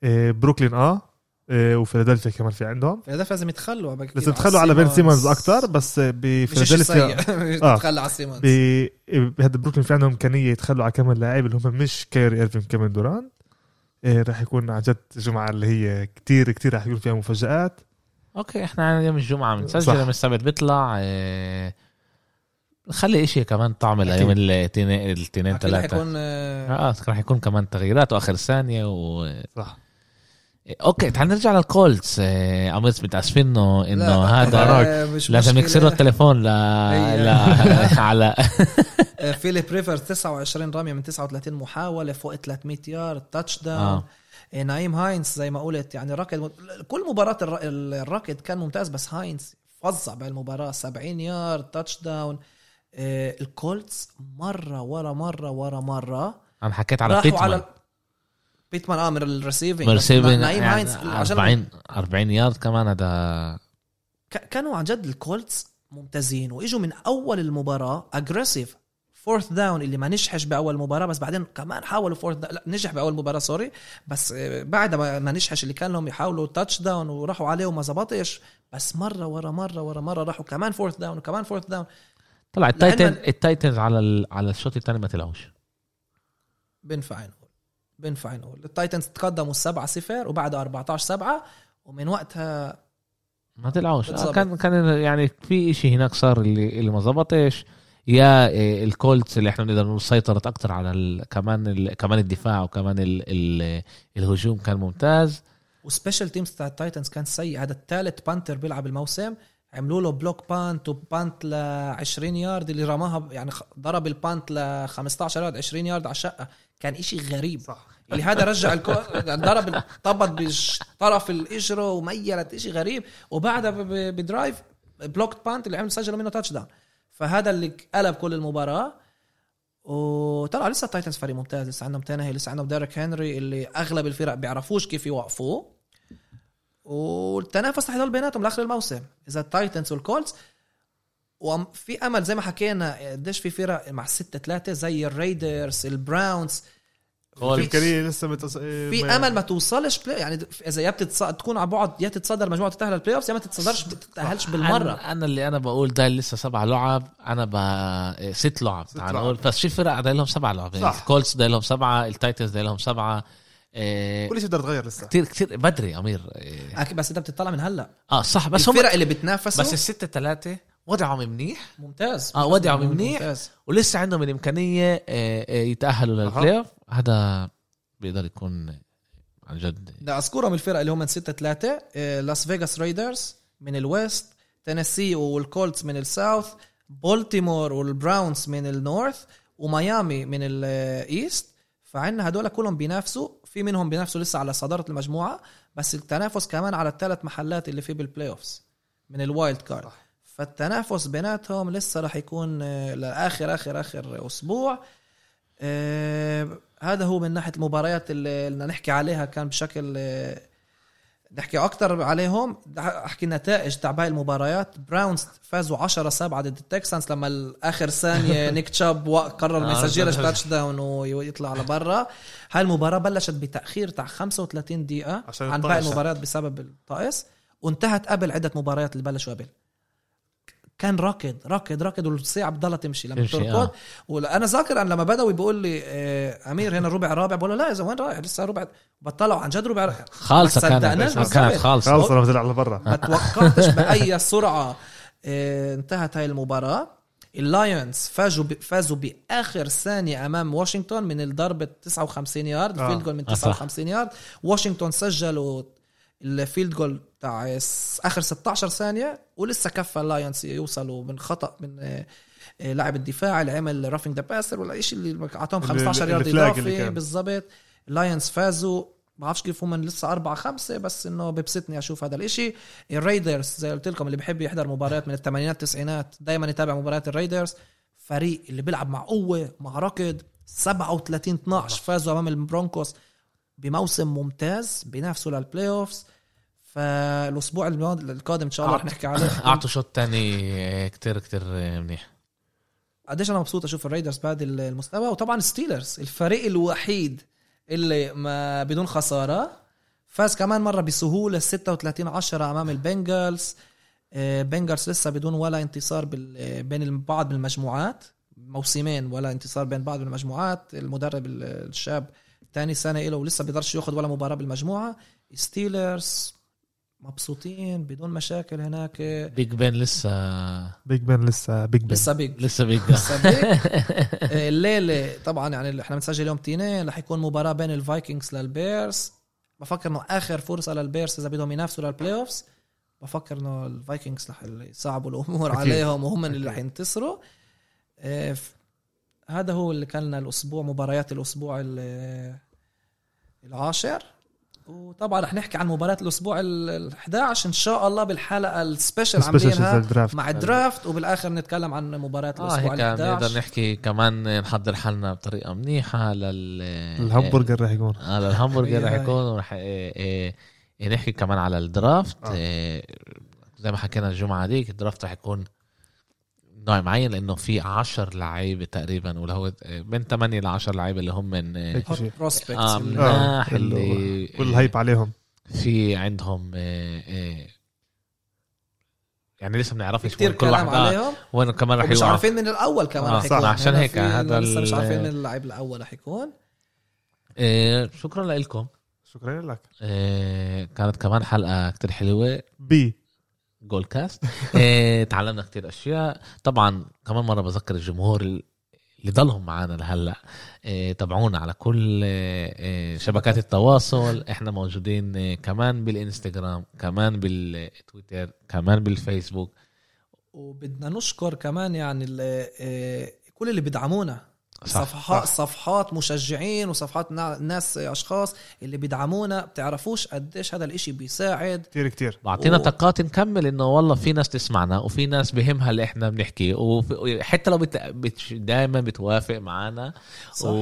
آه، بروكلين آه آه، وفيلادلفيا كمان في عندهم. فيلادلفيا لازم يتخلوا لازم تخلوا على بن سيمونز. أكثر بس آه، مش بفيلادلفيا سيء. آه. تتخلى على سيمونز. بهذا بروكلين في عندهم إمكانية يتخلوا على كمان لاعب اللي هم مش كيري إيرفين كمان دوران. إيه راح يكون عن جد جمعة اللي هي كتير كتير راح يكون فيها مفاجآت. okay إحنا على يوم الجمعة بنسجل. يوم السبت بيطلع إيه، نخلي إشي كمان طعم. ليوم الاثنين ثلاثة. يكون آه، آه رح يكون كمان تغييرات وآخر ثانية و صح. okay تعال نرجع للكولتس امير متاسفين انه انه هذا لازم. يكسروا التليفون ل... على فيليب ريفرز 29 رميه من 39 محاوله فوق 300 yard touchdown آه. نايم هاينز زي ما قلت يعني راكض كل مباراه الر- الراكض كان ممتاز بس هاينز فظع بهالمباراه 70 yard touchdown الكولتس مره ورا مره ورا مره أنا حكيت على بيتمان على بيتمان آه من ال receiving من بس receiving نايم يعني هاينز عشان 40 40 يارد كمان هذا. كانوا عن جد الكولتس ممتازين وإجوا من أول المباراة aggressive fourth down اللي ما نجحش بأول مباراة بس بعدين كمان حاولوا fourth لا نجح بأول مباراة sorry بس آه، بعد ما نجحش اللي كان لهم يحاولوا touchdown وراحوا عليه وما زبطش. بس مرة ورا مرة ورا مرة راحوا كمان fourth down وكمان fourth down طلع التايتن التايتنز على ال... على الشوط الثاني ما طلعوش. بينفع بينفع نقول التايتنز تقدموا 7 0 وبعدها 14 7 ومن وقتها ما طلعوش آه. كان كان يعني في إشي هناك صار اللي اللي ما زبطش. يا إيه، الكولتس اللي إحنا بنقدر نقول سيطرت أكثر على ال... كمان ال... كمان الدفاع وكمان ال... ال... الهجوم كان ممتاز. و special teams تاع التايتنز كان سيء. هذا الثالث punter بيلعب الموسم. عملوا له block punt و punt ل 20 يارد اللي رماها يعني ضرب ال punt ل 15 يارد 20 يارد على الشقة. كان إشي غريب. صح. اللي هذا رجع الكو... ضرب طابة بطرف الإجرة وميلت إشي غريب. وبعدها ب drive blocked punt اللي عمل سجلوا منه touchdown فهذا اللي قلب كل المباراة. وطلع لسه ال Titans فريق ممتاز. لسه عندهم Tannehill لسه عندهم Derrick Henry اللي أغلب الفرق بيعرفوش كيف يوقفوه. والتنافس رح يضل بيناتهم لآخر الموسم. إذا ال Titans وال Colts وفي أمل زي ما حكينا قديش في فرق مع 6 3 زي ال Raiders ال Browns. الامكانيه لسه متص... في أمل ما توصلش بلاي يعني إذا يا بتتص... تكون على بعد يا تتصدر مجموعة تتأهل البلاي اوف يا ما تتصدرش تتأهلش بالمرة. أنا, أنا اللي أنا بقول ده لسه سبع لعب أنا ب ست لعب. ست تعال. نقول بس في فرق ده لهم سبع لعب. يعني صح. الكولتس ده لهم سبعة التايتنز ده لهم سبعة. إيه. كل شيء بيقدر يتغير لسه. كتير كتير بدري أمير. إيه. بس انت بتطلع من هلأ. آه صح بس هم الفرق اللي بتنافسوا بس الستة ثلاثة وضعهم منيح. ممتاز. آه وضعهم منيح. ممتاز. ولسه عندهم الإمكانية آه، يتأهلوا للبلاي اوف هذا بيقدر يكون عن جد. بدي أذكرهم الفرق اللي هم من 6 3 Las Vegas Raiders من ال west تينيسي وال Colts من ال south بولتيمور وال Browns من ال north وميامي من ال east فعندنا هدول كلهم بينافسوا. في منهم بينافسوا لسه على صدارة المجموعة بس التنافس كمان على الثلاث محلات اللي في بال playoffs من ال wild card فالتنافس بيناتهم لسه راح يكون آه، لآخر آخر آخر أسبوع. آه، هذا هو من ناحية المباريات اللي بدنا نحكي عليها كان بشكل آه، نحكي أكتر عليهم. أحكي النتائج تاع باقي المباريات. Browns فازوا 10 7 ضد ال Texans لما اخر ثانية Nick Chubb قرر ما آه، يسجلش touchdown ويطلع لبرا. هاي المباراة بلشت بتأخير تاع 35 دقيقة عن باقي. المباريات بسبب الطقس وانتهت قبل عدة مباريات اللي بلشوا قبل. كان راكد راكد راكد والساعة بتضلها تمشي لما تمشي، تركض آه. وأنا ذاكر أنا لما بدوي بيقول لي آه، أمير هنا ربع رابع بقول له لا إذا وين رايح لسه ربع بطلعوا عن جد ربع رابع خالصة كانت كانت. خالصة خلص لما طلع لبرا ما توقعتش بأي سرعة آه، انتهت هاي المباراة اللايونز فازوا. فازوا بآخر ثانية أمام واشنطن من الضربه 59 يارد آه. الفيلد جول من آه، صح. 59 يارد واشنطن سجلوا ال field goal تاع آخر 16 ثانية ولسه كفى ال Lions يوصلوا من خطأ من آه، آه، لاعب الدفاع اللي عمل roughing the passer ولا شيء اللي أعطاهم اللي- 15 يارد إضافي. بالضبط. ال Lions فازوا. بعرفش كيف هم لسه أربعة خمسة بس إنه ببسطني أشوف هذا الإشي. ال Raiders زي قلت لكم اللي بحب يحضر مباريات من الثمانينات التسعينات دايما يتابع مباريات ال Raiders. فريق اللي بيلعب مع قوة مع ركض 37 12 فازوا أمام ال Broncos بموسم ممتاز بينافسوا لل playoffs فالأسبوع الماضي- القادم إن شاء الله رح نحكي عليه. أعطوا شوط تاني كتير كتير منيح. قديش أنا مبسوط أشوف ال Raiders بهذا المستوى. وطبعا Steelers الفريق الوحيد اللي ما بدون خسارة. فاز كمان مرة بسهولة 36 10 أمام ال Bengals آه، Bengals لسه بدون ولا انتصار آه، بين بعض المجموعات. موسمين ولا انتصار بين بعض المجموعات. المدرب ال- الشاب تاني سنة له ولسه بيقدرش ياخذ ولا مباراة بالمجموعة. Steelers مبسوطين بدون مشاكل هناك. Big Ben لسه Big Ben لسه Big Ben لسه Big لسه Big لسه Big آه، الليلة طبعا يعني إحنا بنسجل يوم تنين رح يكون مباراة بين ال Vikings لل Bears بفكر إنه آخر فرصة لل Bears إذا بدهم ينافسوا لل playoffs بفكر إنه ال Vikings رح يصعبوا الأمور أكيد. عليهم وهم اللي. رح ينتصروا. آه، هذا هو اللي كان لنا الأسبوع مباريات الأسبوع ال- العاشر. وطبعا رح نحكي عن مباراة الأسبوع ال 11 إن شاء الله بالحلقة ال special عاملينها ال draft مع ال draft. وبالآخر نتكلم عن مباراة آه الأسبوع هيك ال 11 نقدر نحكي كمان نحضر حالنا بطريقة منيحة لل الهمبرجر رح يكون. على الهمبرجر رح هاي. يكون. ورح إيه إيه إيه نحكي كمان على ال draft. آه. زي ما حكينا الجمعة ديك الدرافت رح يكون نوع معين لأنه في 10 لعيبة تقريبا ولا هو إيه، من 8 ل 10 لعيبة اللي هم من اللي- مناح آه، اللي كل الهيب عليهم. في عندهم يعني لسه بنعرفش كثير وين كل واحد آه، عليهم. وين كمان رح يوقع عارفين من الأول كمان آه، رح يكون. عشان هنا هيك هذا لسه مش عارفين من اللعيب الأول رح يكون. إيه شكرا لكم شكرا لك. إيه كانت كمان حلقة كتير حلوة. بي. جول كاست إيه تعلمنا كتير أشياء. طبعا كمان مرة بذكر الجمهور اللي ضلهم معنا لهلأ. إيه تابعونا على كل إيه شبكات التواصل. إحنا موجودين كمان بالإنستغرام كمان بالتويتر كمان بالفيسبوك. وبدنا نشكر كمان يعني آه، كل اللي بيدعمونا. صح صفحات صح. صفحات مشجعين وصفحات نا- ناس أشخاص اللي بيدعمونا بتعرفوش قديش هذا الإشي بيساعد. كتير كتير. بعطينا و- طاقات نكمل إنه والله في ناس تسمعنا وفي ناس بهمها اللي إحنا بنحكي وحتى لو بت... بت... دائما بتوافق معنا صح. و...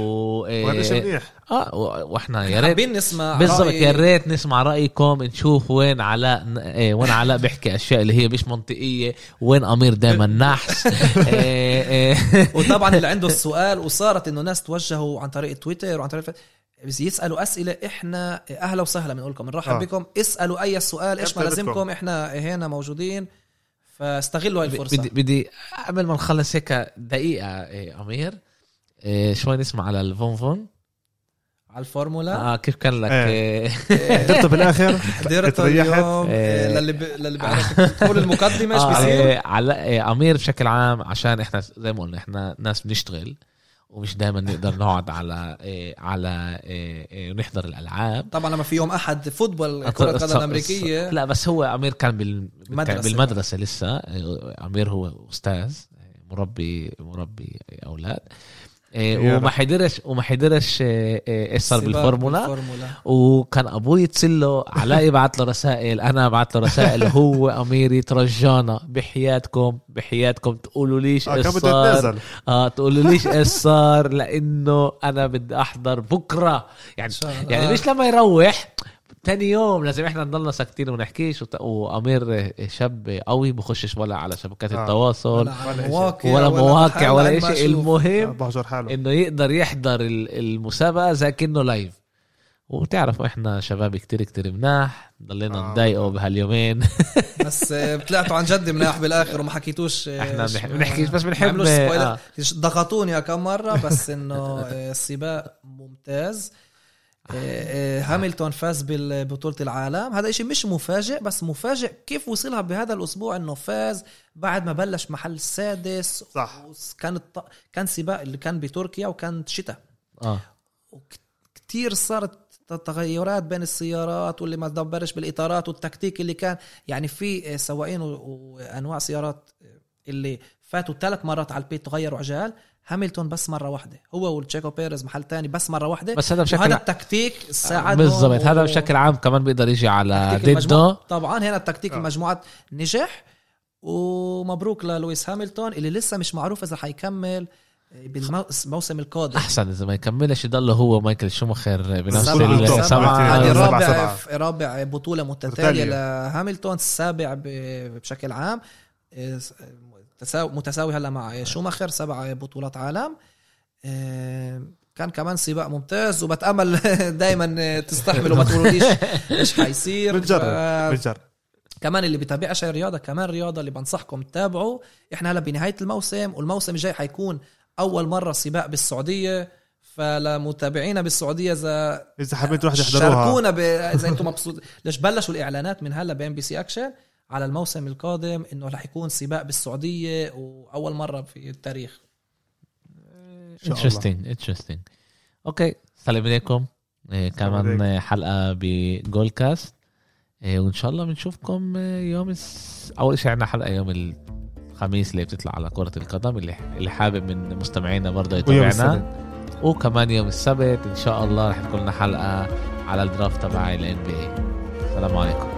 وهذا شيء إيه... منيح. آه و- وإحنا يا ريت حابين نسمع بالضبط رأي- يا ريت نسمع رأيكم نشوف وين علاء إيه وين علاء بيحكي أشياء اللي هي مش منطقية وين أمير دائما نحس. إيه إيه. وطبعا اللي عنده السؤال وصارت إنه ناس توجهوا عن طريق تويتر وعن طريق بس يسألوا أسئلة إحنا أهلا وسهلا بنقول لكم بنرحب آه. بكم. اسألوا أي سؤال إيش ما؟ لازمكم إحنا هنا موجودين. فاستغلوا هاي الفرصة. بدي بدي قبل ما نخلص هيك دقيقة إيه أمير إيه شوي نسمع على الفون فون. على الفورمولا. آه كيف كان لك؟ إيه. إيه. درته بالآخر. حضرته؟ اليوم إيه. إيه، للي ب... للي بيعرف تقول المقدمة إيش آه، بيصير؟ إيه، على إيه، أمير بشكل عام عشان إحنا زي ما قلنا إحنا ناس بنشتغل. ومش دائما نقدر نقعد على إيه على إيه إيه ونحضر الألعاب. طبعا لما في يوم أحد football كرة الص- قدم أمريكية. لا بس هو أمير كان بال... مدرسة. بالمدرسة لسه. أمير هو أستاذ مربي مربي أولاد. إيه، وما. حضرش وما حضرش إيش صار بالفورمولا. وكان أبوي يتصل له علاء يبعت له رسائل أنا ابعت له رسائل هو امير يترجانا بحياتكم بحياتكم تقولوا ليش بده صار آه تقولوا ليش إيش صار لأنه أنا بدي أحضر بكرة يعني. يعني آه. مش لما يروح تاني يوم لازم إحنا نضلنا ساكتين ونحكيش وت... وأمير شاب قوي بخشش ولا على شبكات آه. التواصل ولا ولا مواقع ولا مواقع ولا ما شيء. المهم بهجر حاله إنه يقدر يحضر ال- المسابقة زي كأنه لايف وبتعرفوا إحنا شباب كتير كتير مناح ضلينا آه. نضايقوا بهاليومين بس آه، طلعتوا عن جد مناح بالآخر وما حكيتوش آه، إحنا بنحكيش بس بنحب. آه. ضغطوني كم مرة بس إنه آه، السباق ممتاز آه، آه، هامilton فاز ببطولة العالم. هذا إشي مش مفاجئ بس مفاجئ كيف وصلها بهذا الأسبوع إنه فاز بعد ما بلش محل السادس صح. كان الط... كان سباق اللي كان بتركيا وكان شتاء. آه. كتير صارت تغيرات بين السيارات واللي ما دبرش بالإطارات والتكتيك اللي كان. يعني في سواقين وأنواع سيارات اللي فاتوا ثلاث مرات على البيت تغيروا عجال. هامilton بس مرة واحدة هو والتشيكو بيريز محل تاني بس مرة واحدة بس هذا بشكل وهذا التكتيك ساعدهم بالضبط هذا بشكل عام كمان بيقدر يجي على. ضده طبعا هنا التكتيك آه. المجموعات نجح ومبروك للويس هامilton اللي لسه مش معروف إذا حيكمل بالموسم القادم أحسن إذا ما يكملش يضل هو مايكل شوماخر بنفس. السبعه. هذه رابع. رابع بطولة متتالية متتالية. لهامilton السابع ب- بشكل عام متساوي هلا مع شوماخر سبع بطولات عالم. إيه، كان كمان سباق ممتاز وبتأمل دائما تستحملوا ما تقولوليش إيش حيصير. بنجرب ف- بنجرب كمان اللي بيتابعش الرياضه كمان رياضة اللي بنصحكم تتابعوا. إحنا هلا بنهاية الموسم والموسم الجاي حيكون أول مرة سباق بالسعودية. فلمتابعينا بالسعودية إذا إذا حابين تروحوا تحضروها شاركونا ب... إذا أنتم مبسوط ليش بلشوا الإعلانات من هلا ب MBC Action على الموسم القادم إنه رح يكون سباق بالسعودية وأول مرة في التاريخ. شاء الله. interesting interesting okay السلام عليكم. إيه، كمان حلقة ب Goal Cast إيه، وإن شاء الله بنشوفكم يوم الس... أول شيء عندنا حلقة يوم الخميس اللي بتطلع على كرة القدم اللي اللي حابب من مستمعينا برضه يتابعنا. وكمان يوم السبت إن شاء الله رح تكون لنا حلقة على الدرافت تبع الان بي السلام عليكم.